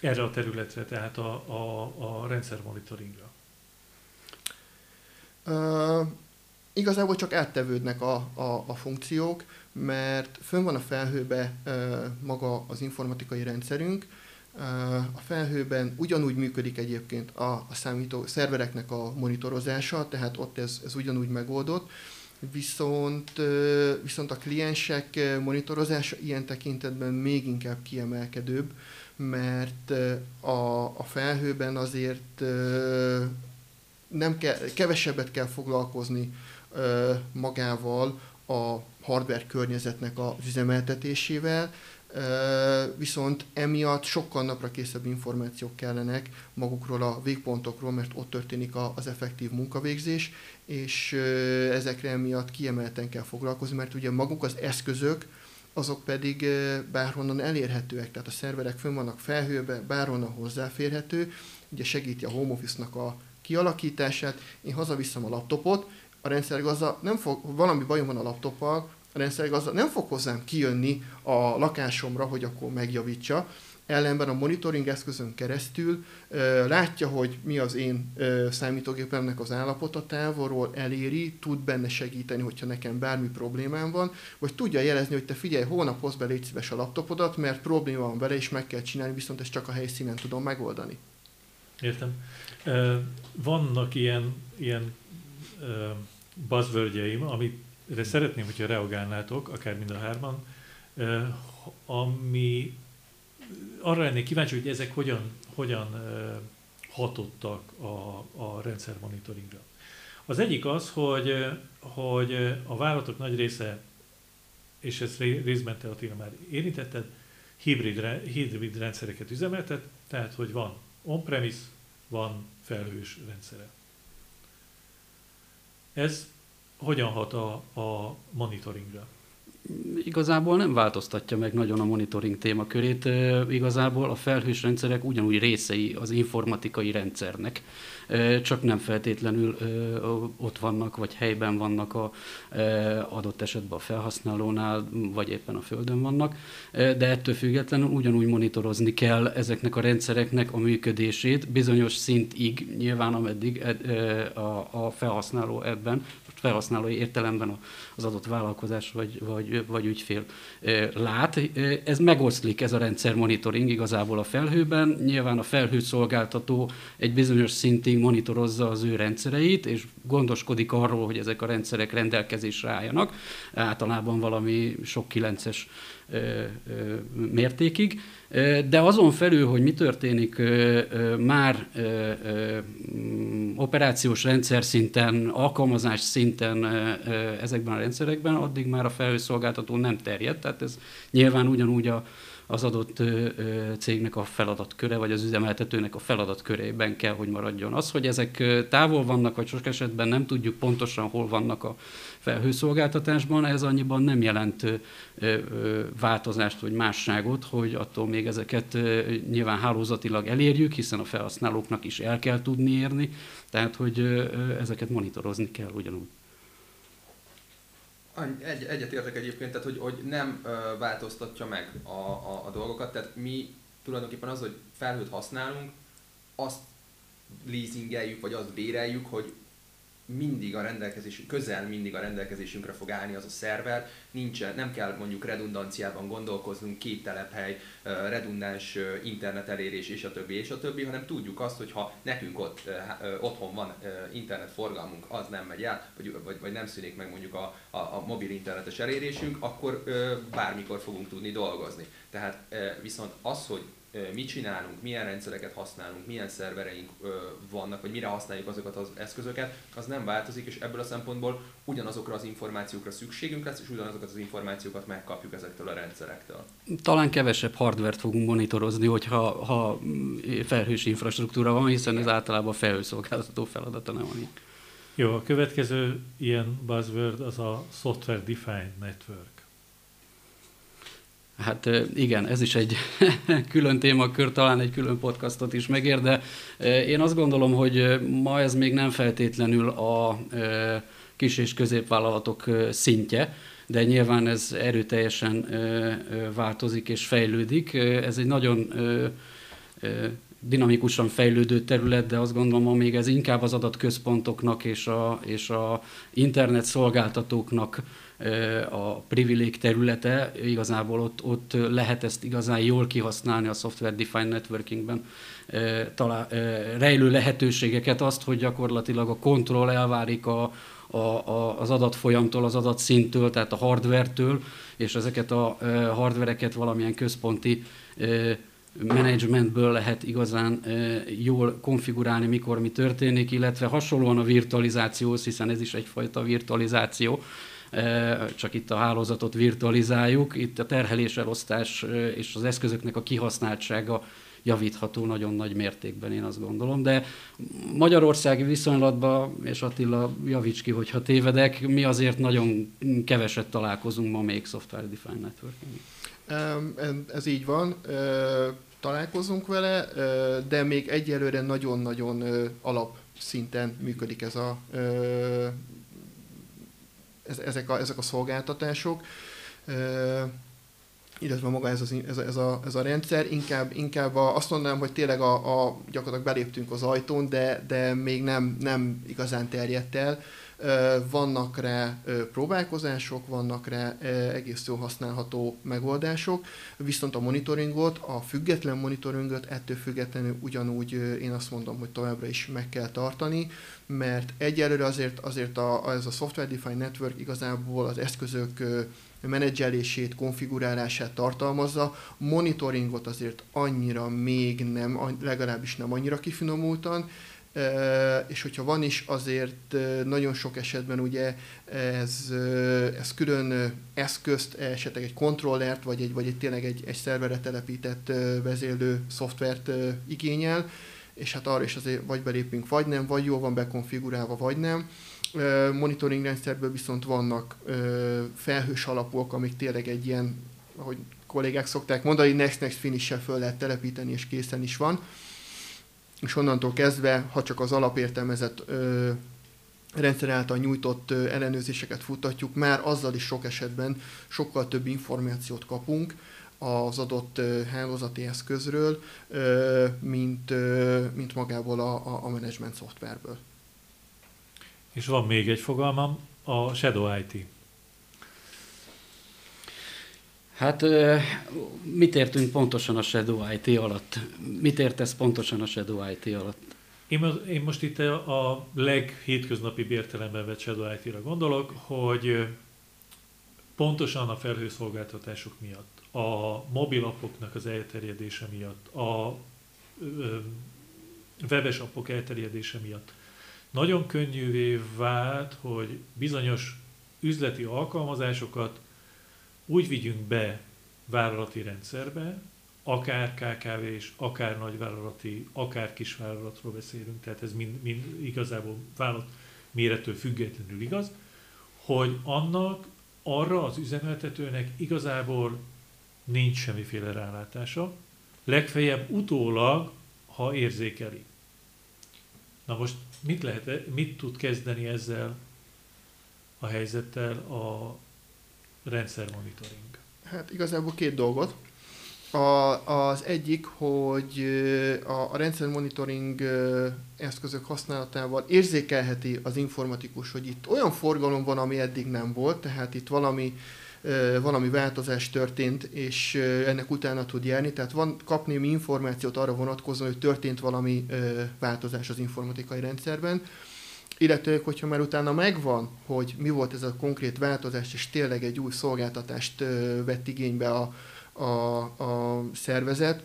[SPEAKER 2] erre a területre, tehát a, a, a rendszermonitoringra?
[SPEAKER 4] Uh, igazából csak áttevődnek a, a, a funkciók mert fönn van a felhőbe maga az informatikai rendszerünk, a felhőben ugyanúgy működik egyébként a, a számító szervereknek a monitorozása, tehát ott ez, ez ugyanúgy megoldott, viszont, viszont a kliensek monitorozása ilyen tekintetben még inkább kiemelkedőbb, mert a, a felhőben azért nem kell, kevesebbet kell foglalkozni magával a hardware környezetnek az üzemeltetésével, viszont emiatt sokkal napra készebb információk kellenek magukról a végpontokról, mert ott történik az effektív munkavégzés, és ezekre emiatt kiemelten kell foglalkozni, mert ugye maguk az eszközök, azok pedig bárhonnan elérhetőek, tehát a szerverek fönn vannak felhőbe, bárhonnan hozzáférhető, ugye segíti a home office-nak a kialakítását, én hazaviszem a laptopot, a rendszergazda nem fog, valami bajom van a laptoppal, a rendszergazda nem fog hozzám kijönni a lakásomra, hogy akkor megjavítsa, ellenben a monitoring eszközön keresztül ö, látja, hogy mi az én ö, számítógépemnek az állapota távolról, eléri, tud benne segíteni, hogyha nekem bármi problémám van, vagy tudja jelezni, hogy te figyelj, hónap hoz be, légy szíves a laptopodat, mert probléma van vele, és meg kell csinálni, viszont ezt csak a helyszínen tudom megoldani.
[SPEAKER 2] Értem. Vannak ilyen, ilyen buzzwordjeim, amire szeretném, hogyha reagálnátok, akár mind a hárman, ami arra lennék kíváncsi, hogy ezek hogyan, hogyan hatottak a, a rendszer monitoringra. Az egyik az, hogy, hogy a vállalatok nagy része, és ezt részben te Attila már érintetted, hibrid, hibrid rendszereket üzemeltet, tehát hogy van on-premise, van felhős rendszere. Ez hogyan hat a, a monitoringra?
[SPEAKER 3] Igazából nem változtatja meg nagyon a monitoring témakörét. Igazából a felhős rendszerek ugyanúgy részei az informatikai rendszernek, csak nem feltétlenül ott vannak, vagy helyben vannak a adott esetben a felhasználónál, vagy éppen a földön vannak, de ettől függetlenül ugyanúgy monitorozni kell ezeknek a rendszereknek a működését bizonyos szintig, nyilván ameddig a felhasználó ebben, felhasználói értelemben az adott vállalkozás vagy, vagy, vagy ügyfél lát. Ez megoszlik, ez a rendszer monitoring igazából a felhőben. Nyilván a felhőszolgáltató egy bizonyos szintig monitorozza az ő rendszereit, és gondoskodik arról, hogy ezek a rendszerek rendelkezésre álljanak, általában valami sok kilences mértékig. De azon felül, hogy mi történik már operációs rendszer szinten, alkalmazás szinten ezekben a rendszerekben, addig már a felhőszolgáltató nem terjed. Tehát ez nyilván ugyanúgy a, az adott cégnek a feladatköre, vagy az üzemeltetőnek a feladatkörében kell, hogy maradjon. Az, hogy ezek távol vannak, vagy sok esetben nem tudjuk pontosan, hol vannak a felhőszolgáltatásban, ez annyiban nem jelent változást vagy másságot, hogy attól még ezeket nyilván hálózatilag elérjük, hiszen a felhasználóknak is el kell tudni érni, tehát hogy ezeket monitorozni kell ugyanúgy.
[SPEAKER 5] Egy, egyetértek egyébként, tehát hogy, hogy nem ö, változtatja meg a, a, a dolgokat, tehát mi tulajdonképpen az, hogy felhőt használunk, azt leasingeljük, vagy azt béreljük, hogy mindig a rendelkezésünk, közel mindig a rendelkezésünkre fog állni az a szerver, nincsen, nem kell mondjuk redundanciában gondolkoznunk, két telephely, redundáns internet elérés és a többi és a többi, hanem tudjuk azt, hogy ha nekünk ott otthon van internetforgalmunk, az nem megy el, vagy, vagy, vagy nem szűnik meg mondjuk a, a, a mobil internetes elérésünk, akkor bármikor fogunk tudni dolgozni. Tehát viszont az, hogy mit csinálunk, milyen rendszereket használunk, milyen szervereink vannak, vagy mire használjuk azokat az eszközöket, az nem változik, és ebből a szempontból ugyanazokra az információkra szükségünk lesz, és ugyanazokat az információkat megkapjuk ezektől a rendszerektől.
[SPEAKER 3] Talán kevesebb hardvert fogunk monitorozni, hogyha ha felhős infrastruktúra van, hiszen ez általában a felhőszolgáltató feladata nem van.
[SPEAKER 2] Jó, a következő ilyen buzzword az a Software Defined Network.
[SPEAKER 3] Hát igen, ez is egy külön témakör, talán egy külön podcastot is megér, de én azt gondolom, hogy ma ez még nem feltétlenül a kis és középvállalatok szintje, de nyilván ez erőteljesen változik és fejlődik. Ez egy nagyon dinamikusan fejlődő terület, de azt gondolom, még ez inkább az adatközpontoknak és a, és a internet szolgáltatóknak a privilég területe, igazából ott, ott lehet ezt igazán jól kihasználni a Software Defined Networkingben, talán rejlő lehetőségeket, azt, hogy gyakorlatilag a kontroll elvárik a, a, a, az adatfolyamtól, az adatszinttől, tehát a hardware-től, és ezeket a hardvereket valamilyen központi managementből lehet igazán jól konfigurálni, mikor mi történik, illetve hasonlóan a virtualizációhoz, hiszen ez is egyfajta virtualizáció, csak itt a hálózatot virtualizáljuk, itt a terheléselosztás és az eszközöknek a kihasználtsága javítható nagyon nagy mértékben, én azt gondolom. De magyarországi viszonylatban, és Attila javíts ki, hogyha tévedek, mi azért nagyon keveset találkozunk ma még Software Defined Networking.
[SPEAKER 4] Ez így van, találkozunk vele, de még egyelőre nagyon-nagyon alapszinten működik ez a ezek a, ezek a szolgáltatások, illetve maga ez, az, ez, a, ez, a, ez a rendszer. Inkább, inkább a, azt mondanám, hogy tényleg a, a, gyakorlatilag beléptünk az ajtón, de, de még nem, nem igazán terjedt el. Vannak rá próbálkozások, vannak rá egész jól használható megoldások, viszont a monitoringot, a független monitoringot ettől függetlenül ugyanúgy én azt mondom, hogy továbbra is meg kell tartani, mert egyelőre azért, azért a, ez a Software Defined Network igazából az eszközök menedzselését, konfigurálását tartalmazza. Monitoringot azért annyira még nem, legalábbis nem annyira kifinomultan, és hogyha van is, azért nagyon sok esetben ugye ez, ez külön eszközt, esetleg egy kontrollert, vagy egy, vagy egy tényleg egy, egy szerverre telepített vezérlő szoftvert igényel, és hát arra is azért vagy belépünk, vagy nem, vagy jól van bekonfigurálva, vagy nem. Monitoring rendszerből viszont vannak felhős alapok, amik tényleg egy ilyen, ahogy kollégák szokták mondani, next-next finish föl lehet telepíteni, és készen is van és onnantól kezdve, ha csak az alapértelmezett ö, rendszer által nyújtott ö, ellenőrzéseket futtatjuk, már azzal is sok esetben sokkal több információt kapunk az adott ö, hálózati eszközről, ö, mint, ö, mint magából a, a, a management szoftverből.
[SPEAKER 2] És van még egy fogalmam, a Shadow IT.
[SPEAKER 3] Hát mit értünk pontosan a Shadow IT alatt? Mit értesz pontosan a Shadow IT alatt?
[SPEAKER 2] Én, én most itt a leghétköznapi értelemben vett Shadow IT-ra gondolok, hogy pontosan a felhőszolgáltatások miatt, a mobilapoknak az elterjedése miatt, a webes appok elterjedése miatt nagyon könnyűvé vált, hogy bizonyos üzleti alkalmazásokat úgy vigyünk be vállalati rendszerbe, akár KKV és akár nagyvállalati, akár kisvállalatról beszélünk, tehát ez mind, mind igazából vállalat méretől függetlenül igaz, hogy annak arra az üzemeltetőnek igazából nincs semmiféle rálátása, legfeljebb utólag, ha érzékeli. Na most mit, lehet, mit tud kezdeni ezzel a helyzettel a rendszermonitoring?
[SPEAKER 4] Hát igazából két dolgot. A, az egyik, hogy a, a rendszermonitoring eszközök használatával érzékelheti az informatikus, hogy itt olyan forgalom van, ami eddig nem volt, tehát itt valami valami változás történt, és ennek utána tud járni, tehát van kapni információt arra vonatkozóan, hogy történt valami változás az informatikai rendszerben illetve hogyha már utána megvan, hogy mi volt ez a konkrét változás, és tényleg egy új szolgáltatást vett igénybe a, a, a szervezet,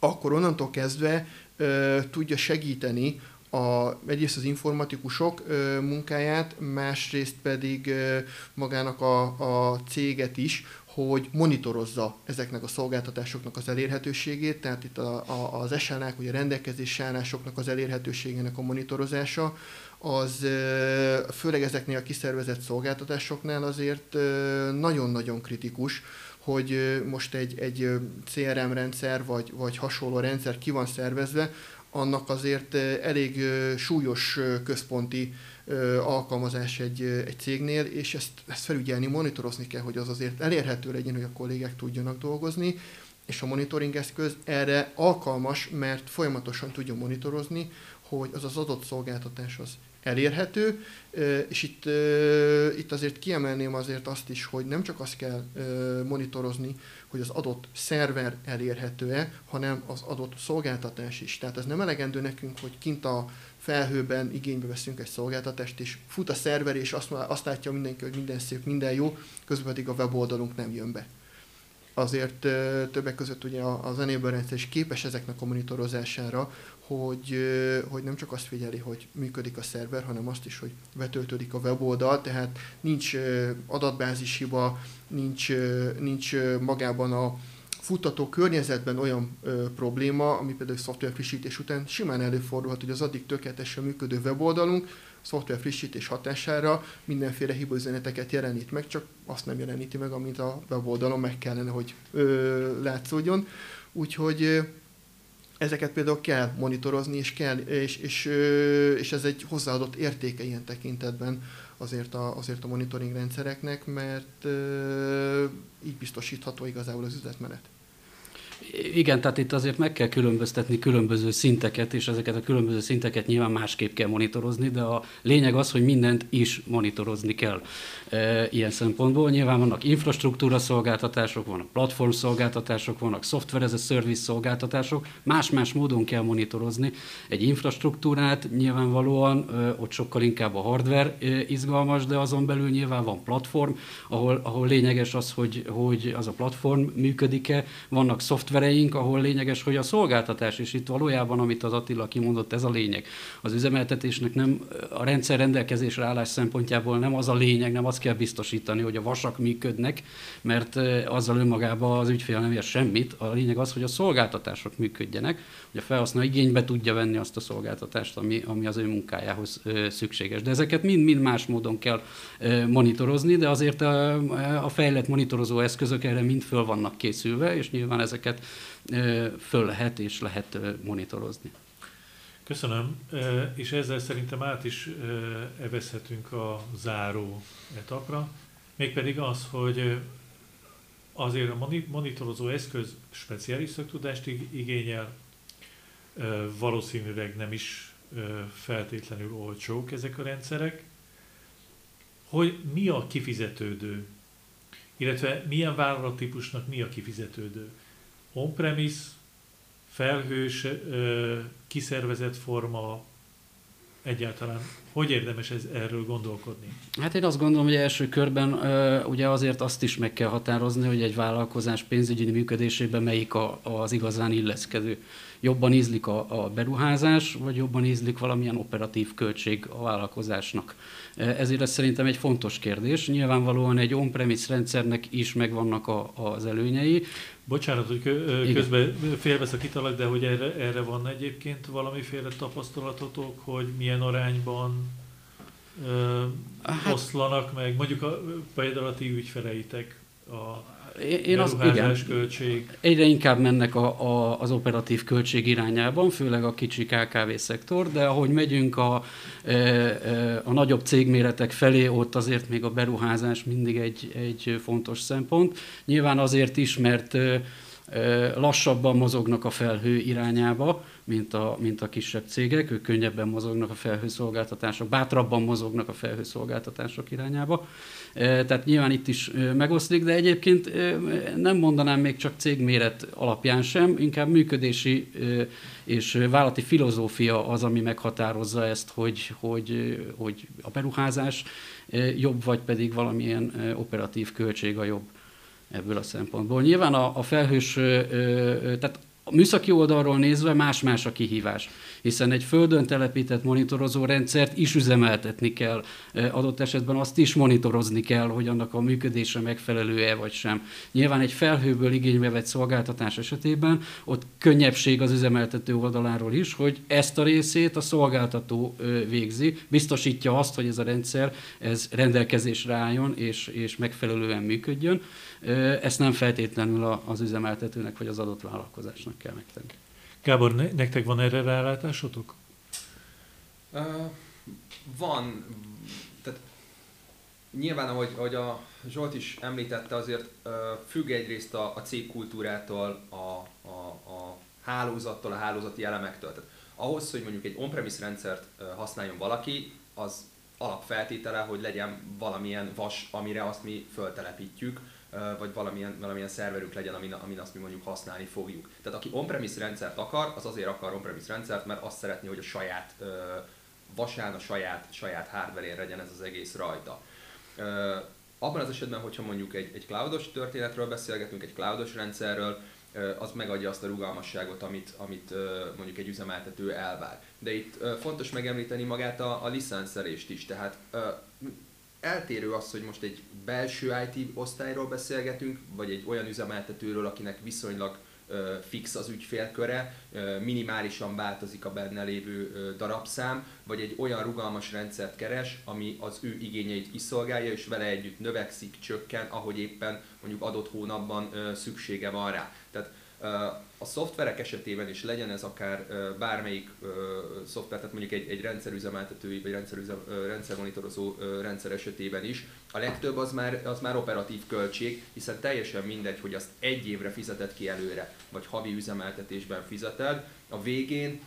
[SPEAKER 4] akkor onnantól kezdve ö, tudja segíteni a, egyrészt az informatikusok ö, munkáját, másrészt pedig ö, magának a, a céget is, hogy monitorozza ezeknek a szolgáltatásoknak az elérhetőségét, tehát itt a, a, az SLA-k, vagy a rendelkezési állásoknak az elérhetőségének a monitorozása, az főleg ezeknél a kiszervezett szolgáltatásoknál azért nagyon-nagyon kritikus, hogy most egy, egy CRM rendszer vagy, vagy hasonló rendszer ki van szervezve, annak azért elég súlyos központi alkalmazás egy, egy cégnél, és ezt, ezt felügyelni, monitorozni kell, hogy az azért elérhető legyen, hogy a kollégák tudjanak dolgozni, és a monitoring eszköz erre alkalmas, mert folyamatosan tudja monitorozni, hogy az az adott szolgáltatás az elérhető, és itt, itt azért kiemelném azért azt is, hogy nem csak azt kell monitorozni, hogy az adott szerver elérhető-e, hanem az adott szolgáltatás is. Tehát ez nem elegendő nekünk, hogy kint a felhőben igénybe veszünk egy szolgáltatást, és fut a szerver, és azt, azt látja mindenki, hogy minden szép, minden jó, közben pedig a weboldalunk nem jön be azért többek között ugye a, zenéből rendszer is képes ezeknek a monitorozására, hogy, hogy nem csak azt figyeli, hogy működik a szerver, hanem azt is, hogy betöltődik a weboldal, tehát nincs adatbázis hiba, nincs, nincs magában a futtató környezetben olyan ö, probléma, ami például szoftver frissítés után simán előfordulhat, hogy az addig tökéletesen működő weboldalunk szoftver frissítés hatására mindenféle hibaüzeneteket jelenít meg, csak azt nem jeleníti meg, amit a weboldalon meg kellene, hogy ö, látszódjon. Úgyhogy ezeket például kell monitorozni, és, kell, és, és, és ez egy hozzáadott értéke ilyen tekintetben azért a, azért a monitoring rendszereknek, mert így biztosítható igazából az üzletmenet.
[SPEAKER 3] Igen, tehát itt azért meg kell különböztetni különböző szinteket, és ezeket a különböző szinteket nyilván másképp kell monitorozni, de a lényeg az, hogy mindent is monitorozni kell e, ilyen szempontból. Nyilván vannak infrastruktúra szolgáltatások, vannak platform szolgáltatások, vannak software as a service szolgáltatások, más-más módon kell monitorozni egy infrastruktúrát, nyilvánvalóan e, ott sokkal inkább a hardware e, izgalmas, de azon belül nyilván van platform, ahol, ahol lényeges az, hogy, hogy az a platform működik-e, vannak szoftvereink, ahol lényeges, hogy a szolgáltatás, és itt valójában, amit az Attila kimondott, ez a lényeg. Az üzemeltetésnek nem a rendszer rendelkezésre állás szempontjából nem az a lényeg, nem azt kell biztosítani, hogy a vasak működnek, mert azzal önmagában az ügyfél nem ér semmit. A lényeg az, hogy a szolgáltatások működjenek, hogy a felhasználó igénybe tudja venni azt a szolgáltatást, ami, ami az ő munkájához szükséges. De ezeket mind-mind más módon kell monitorozni, de azért a, a fejlett monitorozó eszközök erre mind föl vannak készülve, és nyilván ezeket föl lehet és lehet monitorozni.
[SPEAKER 2] Köszönöm, és ezzel szerintem át is evezhetünk a záró etapra, mégpedig az, hogy azért a monitorozó eszköz speciális szaktudást igényel, valószínűleg nem is feltétlenül olcsók ezek a rendszerek, hogy mi a kifizetődő, illetve milyen vállalattípusnak mi a kifizetődő. On-premise, felhős, kiszervezett forma, egyáltalán hogy érdemes ez, erről gondolkodni?
[SPEAKER 3] Hát én azt gondolom, hogy első körben ugye azért azt is meg kell határozni, hogy egy vállalkozás pénzügyi működésében melyik az igazán illeszkedő jobban ízlik a, a beruházás, vagy jobban ízlik valamilyen operatív költség a vállalkozásnak. Ezért ez szerintem egy fontos kérdés. Nyilvánvalóan egy on-premise rendszernek is megvannak a, az előnyei.
[SPEAKER 2] Bocsánat, hogy közben félbeszakítalak, de hogy erre, erre van egyébként valamiféle tapasztalatotok, hogy milyen arányban ö, hát, oszlanak meg, mondjuk a, például a ti ügyfeleitek a én az, igen, költség.
[SPEAKER 3] Egyre inkább mennek a, a, az operatív költség irányában, főleg a kicsi KKV szektor, de ahogy megyünk a, e, e, a nagyobb cégméretek felé, ott azért még a beruházás mindig egy, egy fontos szempont. Nyilván azért is, mert e, lassabban mozognak a felhő irányába, mint a, mint a kisebb cégek, ők könnyebben mozognak a felhőszolgáltatások, bátrabban mozognak a felhőszolgáltatások irányába. Tehát nyilván itt is megoszlik, de egyébként nem mondanám még csak cégméret alapján sem, inkább működési és vállalati filozófia az, ami meghatározza ezt, hogy, hogy, hogy a beruházás jobb, vagy pedig valamilyen operatív költség a jobb ebből a szempontból. Nyilván a, a felhős, tehát a műszaki oldalról nézve más-más a kihívás, hiszen egy földön telepített monitorozó rendszert is üzemeltetni kell, adott esetben azt is monitorozni kell, hogy annak a működése megfelelő-e vagy sem. Nyilván egy felhőből igénybe vett szolgáltatás esetében ott könnyebbség az üzemeltető oldaláról is, hogy ezt a részét a szolgáltató végzi, biztosítja azt, hogy ez a rendszer ez rendelkezésre álljon és, és megfelelően működjön. Ezt nem feltétlenül az üzemeltetőnek vagy az adott vállalkozásnak kell megtenni.
[SPEAKER 2] Gábor, ne, nektek van erre rálátásotok?
[SPEAKER 5] Uh, van, tehát nyilván, ahogy, ahogy a Zsolt is említette, azért uh, függ egyrészt a, a cégkultúrától, a, a, a hálózattól, a hálózati elemektől. Tehát ahhoz, hogy mondjuk egy on-premise rendszert használjon valaki, az alapfeltétele, hogy legyen valamilyen vas, amire azt mi föltelepítjük, vagy valamilyen, valamilyen szerverünk legyen, amin, amin azt mi mondjuk használni fogjuk. Tehát aki on-premise rendszert akar, az azért akar on-premise rendszert, mert azt szeretné, hogy a saját vasán, a saját, saját hardware legyen ez az egész rajta. Abban az esetben, hogyha mondjuk egy, egy cloudos történetről beszélgetünk, egy cloudos rendszerről, az megadja azt a rugalmasságot, amit, amit mondjuk egy üzemeltető elvár. De itt fontos megemlíteni magát a, a licenszelést is, tehát eltérő az, hogy most egy belső IT osztályról beszélgetünk, vagy egy olyan üzemeltetőről, akinek viszonylag fix az ügyfélköre, minimálisan változik a benne lévő darabszám, vagy egy olyan rugalmas rendszert keres, ami az ő igényeit is szolgálja, és vele együtt növekszik, csökken, ahogy éppen mondjuk adott hónapban szüksége van rá. Tehát A szoftverek esetében is legyen ez akár bármelyik szoftver, tehát mondjuk egy, egy rendszerüzemeltetői vagy rendszerüzem, rendszermonitorozó rendszer esetében is, a legtöbb az már, az már operatív költség, hiszen teljesen mindegy, hogy azt egy évre fizeted ki előre, vagy havi üzemeltetésben fizeted, a végén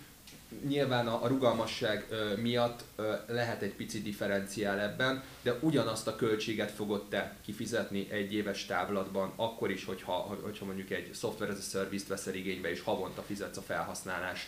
[SPEAKER 5] nyilván a, rugalmasság miatt lehet egy pici differenciál ebben, de ugyanazt a költséget fogod te kifizetni egy éves távlatban, akkor is, hogyha, hogyha mondjuk egy software as a service-t veszel igénybe, és havonta fizetsz a felhasználás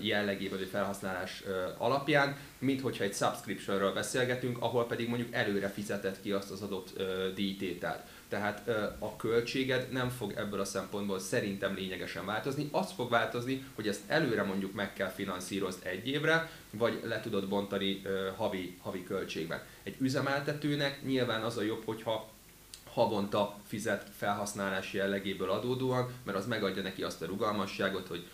[SPEAKER 5] jellegében, vagy felhasználás alapján, mint hogyha egy subscriptionről beszélgetünk, ahol pedig mondjuk előre fizetett ki azt az adott díjtételt. Tehát a költséged nem fog ebből a szempontból szerintem lényegesen változni. Az fog változni, hogy ezt előre mondjuk meg kell finanszírozni egy évre, vagy le tudod bontani havi, havi költségben. Egy üzemeltetőnek nyilván az a jobb, hogyha havonta fizet felhasználási jellegéből adódóan, mert az megadja neki azt a rugalmasságot, hogy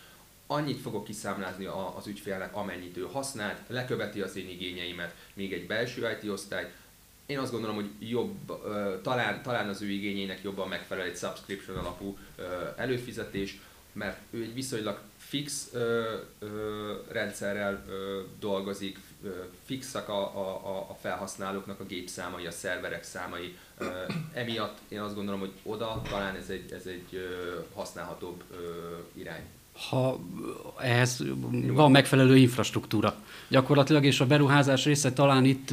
[SPEAKER 5] annyit fogok kiszámlázni az ügyfélnek, amennyit ő használt, leköveti az én igényeimet, még egy belső IT osztály, én azt gondolom, hogy jobb, talán, talán az ő igényének jobban megfelel egy subscription alapú előfizetés, mert ő egy viszonylag fix rendszerrel dolgozik, fixak a, a, a felhasználóknak a gépszámai, a szerverek számai. Emiatt én azt gondolom, hogy oda talán ez egy, ez egy használhatóbb irány
[SPEAKER 3] ha ehhez van megfelelő infrastruktúra. Gyakorlatilag, és a beruházás része talán itt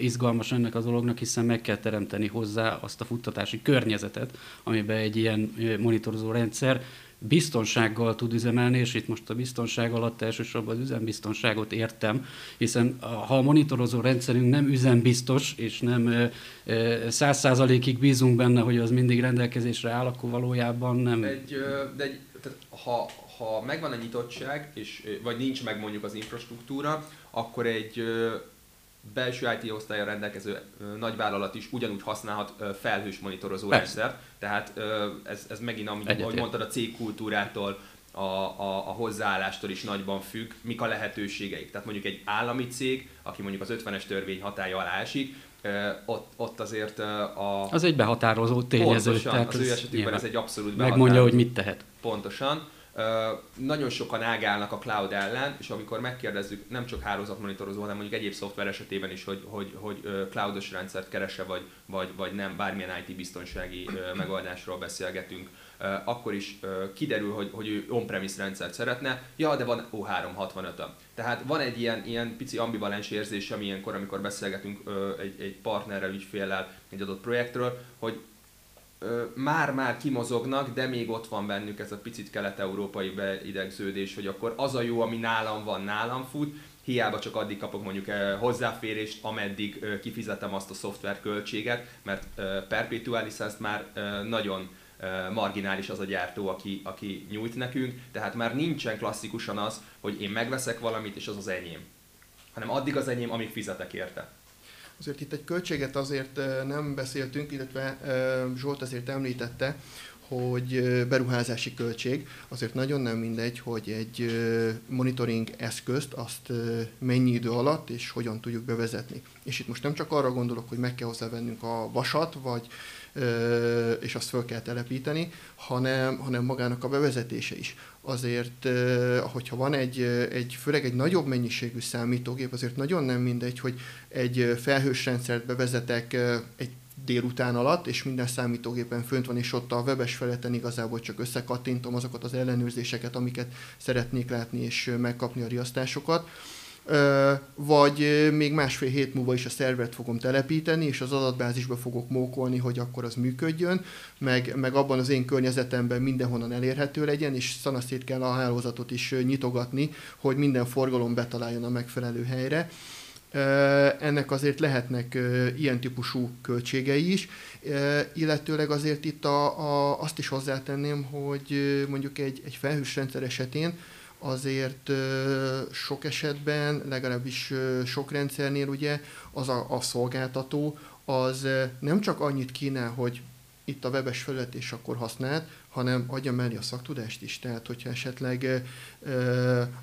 [SPEAKER 3] izgalmas ennek a dolognak, hiszen meg kell teremteni hozzá azt a futtatási környezetet, amiben egy ilyen monitorozó rendszer biztonsággal tud üzemelni, és itt most a biztonság alatt elsősorban az üzembiztonságot értem, hiszen ha a monitorozó rendszerünk nem üzembiztos, és nem száz százalékig bízunk benne, hogy az mindig rendelkezésre áll, akkor valójában nem...
[SPEAKER 5] Egy, de egy tehát ha, ha megvan a nyitottság, és, vagy nincs meg mondjuk az infrastruktúra, akkor egy belső IT osztálya rendelkező nagyvállalat is ugyanúgy használhat felhős monitorozó rendszer. Tehát ez, ez megint, amit, ahogy mondtad, a cégkultúrától, a, a, a hozzáállástól is nagyban függ, mik a lehetőségeik. Tehát mondjuk egy állami cég, aki mondjuk az 50-es törvény hatája alá esik, ott, ott azért a...
[SPEAKER 3] Az egy behatározó tényező.
[SPEAKER 5] Pontosan, tehát az ő esetükben ez egy abszolút
[SPEAKER 3] Megmondja, hogy mit tehet.
[SPEAKER 5] Pontosan. Nagyon sokan ágálnak a cloud ellen, és amikor megkérdezzük nem csak hálózatmonitorozó, hanem mondjuk egyéb szoftver esetében is, hogy, hogy, hogy cloudos rendszert keresse, vagy, vagy, vagy nem, bármilyen IT biztonsági megoldásról beszélgetünk, akkor is kiderül, hogy, hogy ő on-premise rendszert szeretne, ja, de van O365-öm. Tehát van egy ilyen, ilyen pici ambivalens érzés, ami ilyenkor, amikor beszélgetünk egy, egy partnerrel, ügyféllel egy adott projektről, hogy már-már kimozognak, de még ott van bennük ez a picit kelet-európai beidegződés, hogy akkor az a jó, ami nálam van, nálam fut, hiába csak addig kapok mondjuk hozzáférést, ameddig kifizetem azt a szoftver költséget, mert perpetual licensz már nagyon marginális az a gyártó, aki, aki nyújt nekünk, tehát már nincsen klasszikusan az, hogy én megveszek valamit, és az az enyém. Hanem addig az enyém, amíg fizetek érte.
[SPEAKER 4] Azért itt egy költséget azért nem beszéltünk, illetve Zsolt azért említette, hogy beruházási költség, azért nagyon nem mindegy, hogy egy monitoring eszközt azt mennyi idő alatt és hogyan tudjuk bevezetni. És itt most nem csak arra gondolok, hogy meg kell hozzávennünk a vasat, vagy és azt fel kell telepíteni, hanem, hanem magának a bevezetése is. Azért, hogyha van egy, egy, főleg egy nagyobb mennyiségű számítógép, azért nagyon nem mindegy, hogy egy felhős rendszert bevezetek egy délután alatt, és minden számítógépen fönt van, és ott a webes feleten igazából csak összekattintom azokat az ellenőrzéseket, amiket szeretnék látni, és megkapni a riasztásokat vagy még másfél hét múlva is a szervert fogom telepíteni, és az adatbázisba fogok mókolni, hogy akkor az működjön, meg, meg abban az én környezetemben mindenhonnan elérhető legyen, és szanaszét kell a hálózatot is nyitogatni, hogy minden forgalom betaláljon a megfelelő helyre. Ennek azért lehetnek ilyen típusú költségei is, illetőleg azért itt a, a, azt is hozzátenném, hogy mondjuk egy, egy felhős rendszer esetén azért sok esetben, legalábbis sok rendszernél ugye az a, a szolgáltató az nem csak annyit kínál, hogy itt a webes felület és akkor hanem adja mellé a szaktudást is. Tehát, hogyha esetleg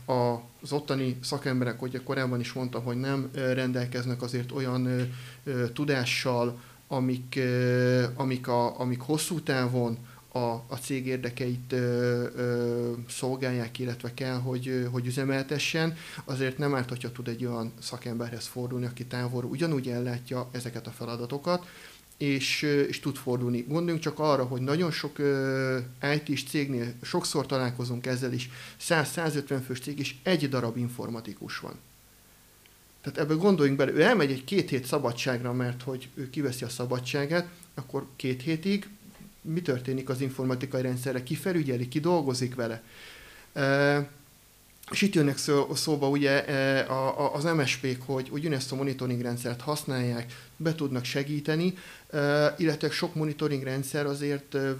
[SPEAKER 4] az ottani szakemberek, hogy korábban is mondtam, hogy nem rendelkeznek azért olyan tudással, amik, amik, a, amik hosszú távon a, a cég érdekeit ö, ö, szolgálják, illetve kell, hogy, hogy üzemeltessen, azért nem árt, hogyha tud egy olyan szakemberhez fordulni, aki távol ugyanúgy ellátja ezeket a feladatokat, és, és tud fordulni. Gondoljunk csak arra, hogy nagyon sok uh, IT-s cégnél sokszor találkozunk ezzel is, 100-150 fős cég, és egy darab informatikus van. Tehát ebbe gondoljunk bele, ő elmegy egy két hét szabadságra, mert hogy ő kiveszi a szabadságát, akkor két hétig mi történik az informatikai rendszerre, ki felügyeli, ki dolgozik vele. Uh, és itt jönnek szó, szóba ugye e, az MSP-k, hogy ugyanezt a monitoring rendszert használják, be tudnak segíteni, e, illetve sok monitoring rendszer azért e,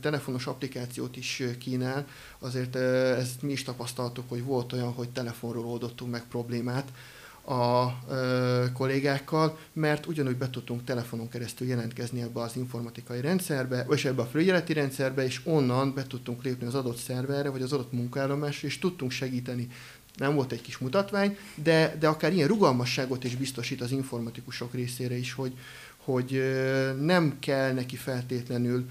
[SPEAKER 4] telefonos applikációt is kínál, azért ezt mi is tapasztaltuk, hogy volt olyan, hogy telefonról oldottunk meg problémát, a ö, kollégákkal, mert ugyanúgy be tudtunk telefonon keresztül jelentkezni ebbe az informatikai rendszerbe, vagy ebbe a felügyeleti rendszerbe, és onnan be tudtunk lépni az adott szerverre, vagy az adott munkállomásra, és tudtunk segíteni. Nem volt egy kis mutatvány, de, de akár ilyen rugalmasságot is biztosít az informatikusok részére is, hogy, hogy nem kell neki feltétlenül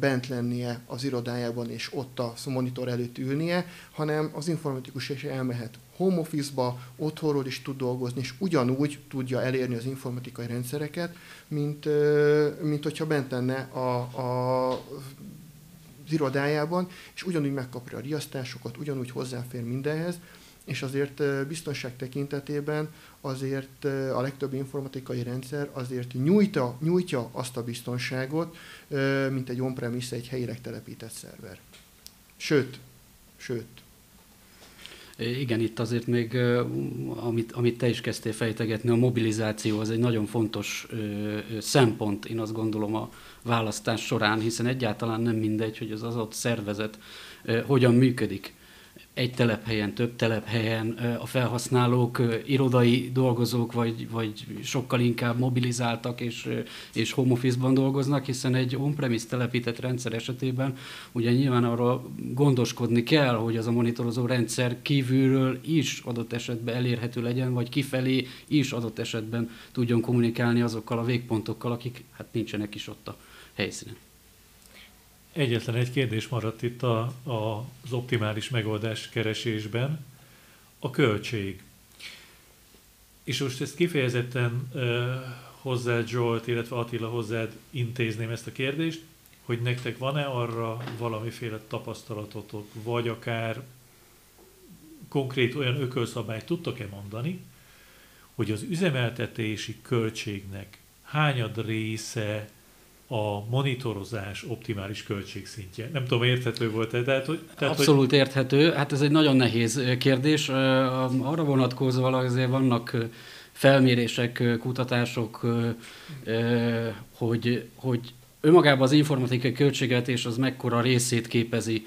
[SPEAKER 4] bent lennie az irodájában és ott a monitor előtt ülnie, hanem az informatikus is elmehet home office-ba, otthonról is tud dolgozni, és ugyanúgy tudja elérni az informatikai rendszereket, mint, mint hogyha bent lenne a, a az irodájában, és ugyanúgy megkapja a riasztásokat, ugyanúgy hozzáfér mindenhez, és azért biztonság tekintetében azért a legtöbb informatikai rendszer azért nyújta, nyújtja azt a biztonságot, mint egy on-premise, egy helyileg telepített szerver. Sőt, sőt,
[SPEAKER 3] igen, itt azért még, amit, amit te is kezdtél fejtegetni, a mobilizáció az egy nagyon fontos szempont, én azt gondolom a választás során, hiszen egyáltalán nem mindegy, hogy az adott szervezet hogyan működik egy telephelyen, több telephelyen a felhasználók, irodai dolgozók, vagy, vagy sokkal inkább mobilizáltak és, és home office-ban dolgoznak, hiszen egy on-premise telepített rendszer esetében ugye nyilván arról gondoskodni kell, hogy az a monitorozó rendszer kívülről is adott esetben elérhető legyen, vagy kifelé is adott esetben tudjon kommunikálni azokkal a végpontokkal, akik hát nincsenek is ott a helyszínen.
[SPEAKER 2] Egyetlen egy kérdés maradt itt a, a, az optimális megoldás keresésben, a költség. És most ezt kifejezetten uh, hozzád Zsolt, illetve Attila hozzád intézném ezt a kérdést, hogy nektek van-e arra valamiféle tapasztalatotok, vagy akár konkrét olyan ökölszabályt tudtok-e mondani, hogy az üzemeltetési költségnek hányad része a monitorozás optimális költségszintje. Nem tudom, érthető volt-e? Tehát, hogy,
[SPEAKER 3] tehát, Abszolút hogy... érthető. Hát ez egy nagyon nehéz kérdés. Arra vonatkozóan azért vannak felmérések, kutatások, hogy, hogy önmagában az informatikai költségvetés az mekkora részét képezi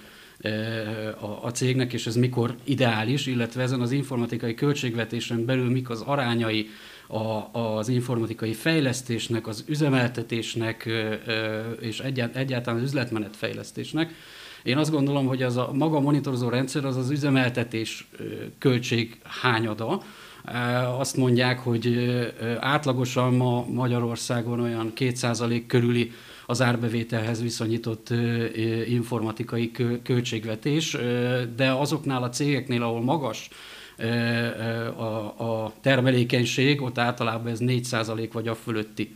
[SPEAKER 3] a, cégnek, és ez mikor ideális, illetve ezen az informatikai költségvetésen belül mik az arányai a, az informatikai fejlesztésnek, az üzemeltetésnek és egyáltalán az üzletmenet fejlesztésnek. Én azt gondolom, hogy az a maga monitorozó rendszer az az üzemeltetés költség hányada. Azt mondják, hogy átlagosan ma Magyarországon olyan 2% körüli az árbevételhez viszonyított informatikai költségvetés, de azoknál a cégeknél, ahol magas a, a termelékenység, ott általában ez 4% vagy a fölötti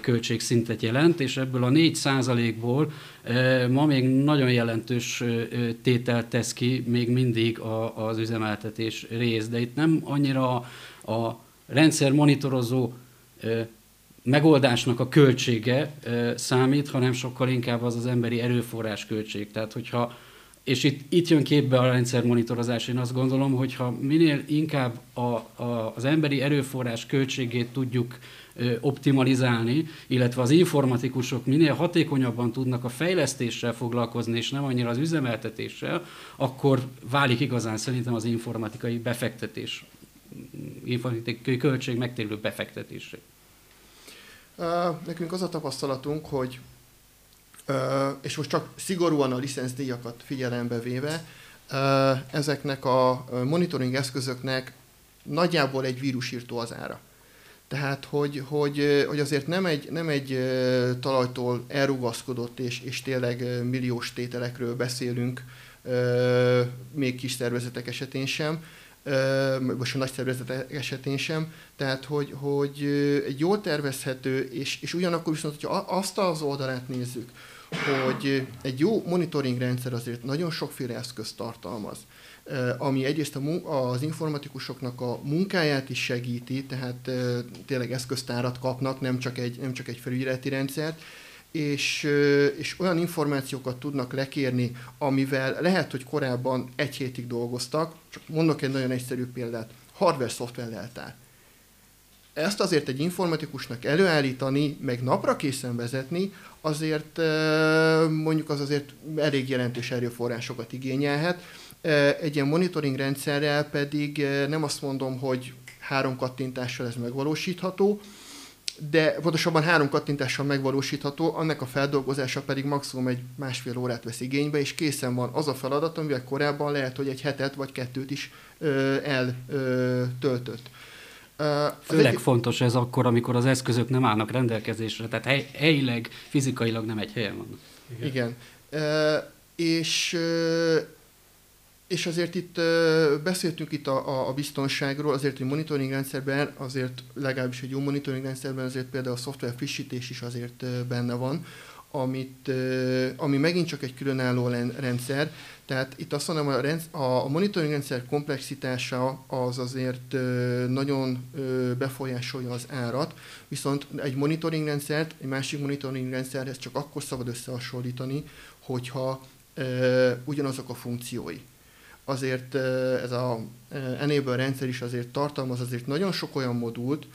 [SPEAKER 3] költségszintet jelent, és ebből a 4%-ból ma még nagyon jelentős tételt tesz ki még mindig az üzemeltetés rész, de itt nem annyira a rendszer monitorozó megoldásnak a költsége számít, hanem sokkal inkább az az emberi erőforrás költség. Tehát, hogyha és itt, itt jön képbe a rendszer monitorozás. Én azt gondolom, hogy ha minél inkább a, a, az emberi erőforrás költségét tudjuk ö, optimalizálni, illetve az informatikusok minél hatékonyabban tudnak a fejlesztéssel foglalkozni, és nem annyira az üzemeltetéssel, akkor válik igazán szerintem az informatikai befektetés, informatikai költség megtérülő befektetésre.
[SPEAKER 4] Nekünk az a tapasztalatunk, hogy és most csak szigorúan a licenszdíjakat figyelembe véve, ezeknek a monitoring eszközöknek nagyjából egy vírusírtó az ára. Tehát, hogy, hogy, hogy azért nem egy, nem egy talajtól elrugaszkodott és, és tényleg milliós tételekről beszélünk, még kis szervezetek esetén sem, vagy a nagy szervezetek esetén sem. Tehát, hogy, hogy egy jól tervezhető, és, és ugyanakkor viszont, hogyha azt az oldalát nézzük, hogy egy jó monitoring rendszer azért nagyon sokféle eszközt tartalmaz ami egyrészt az informatikusoknak a munkáját is segíti, tehát tényleg eszköztárat kapnak, nem csak egy, nem csak egy felügyeleti rendszert, és, és olyan információkat tudnak lekérni, amivel lehet, hogy korábban egy hétig dolgoztak, csak mondok egy nagyon egyszerű példát, hardware-szoftver leltár. Ezt azért egy informatikusnak előállítani, meg napra készen vezetni, azért mondjuk az azért elég jelentős erőforrásokat igényelhet. Egy ilyen monitoring rendszerrel pedig nem azt mondom, hogy három kattintással ez megvalósítható, de pontosabban három kattintással megvalósítható, annak a feldolgozása pedig maximum egy másfél órát vesz igénybe, és készen van az a feladat, amivel korábban lehet, hogy egy hetet vagy kettőt is eltöltött.
[SPEAKER 3] Főleg egy... fontos ez akkor, amikor az eszközök nem állnak rendelkezésre, tehát hely, helyileg, fizikailag nem egy helyen vannak.
[SPEAKER 4] Igen. Igen. És és azért itt beszéltünk itt a, a biztonságról, azért, hogy monitoring rendszerben, azért legalábbis egy jó monitoring rendszerben azért például a szoftver frissítés is azért benne van, amit, ami megint csak egy különálló rendszer. Tehát itt azt mondom, a, a monitoring rendszer komplexitása az azért nagyon befolyásolja az árat, viszont egy monitoring rendszert egy másik monitoring rendszerhez csak akkor szabad összehasonlítani, hogyha ugyanazok a funkciói. Azért ez a Enable rendszer is azért tartalmaz azért nagyon sok olyan modult,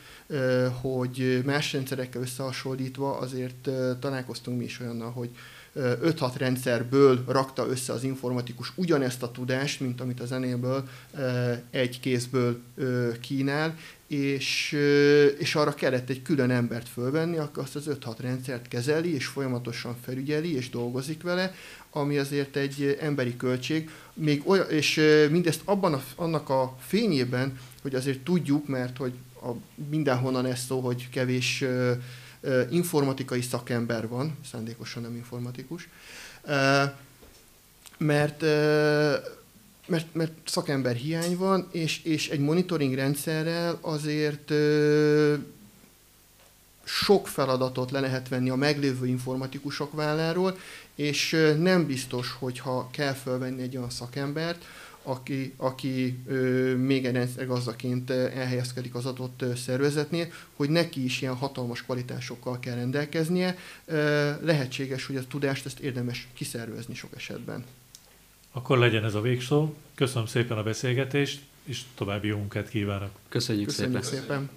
[SPEAKER 4] hogy más rendszerekkel összehasonlítva azért találkoztunk mi is olyannal, hogy 5-6 rendszerből rakta össze az informatikus ugyanezt a tudást, mint amit az enable egy kézből kínál, és, és arra kellett egy külön embert fölvenni, akkor azt az 5-6 rendszert kezeli, és folyamatosan felügyeli, és dolgozik vele, ami azért egy emberi költség, még olyan, és mindezt abban a, annak a fényében, hogy azért tudjuk, mert hogy a, mindenhonnan ez szó, hogy kevés informatikai szakember van, szándékosan nem informatikus, mert, mert, mert szakember hiány van, és, és egy monitoring rendszerrel azért sok feladatot le lehet venni a meglévő informatikusok válláról, és nem biztos, hogyha kell felvenni egy olyan szakembert, aki, aki ö, még egy rendszergazdaként elhelyezkedik az adott szervezetnél, hogy neki is ilyen hatalmas kvalitásokkal kell rendelkeznie. Ö, lehetséges, hogy a tudást ezt érdemes kiszervezni sok esetben.
[SPEAKER 2] Akkor legyen ez a végszó. Köszönöm szépen a beszélgetést, és további jó munkát kívánok.
[SPEAKER 3] Köszönjük,
[SPEAKER 4] Köszönjük
[SPEAKER 3] szépen.
[SPEAKER 4] szépen.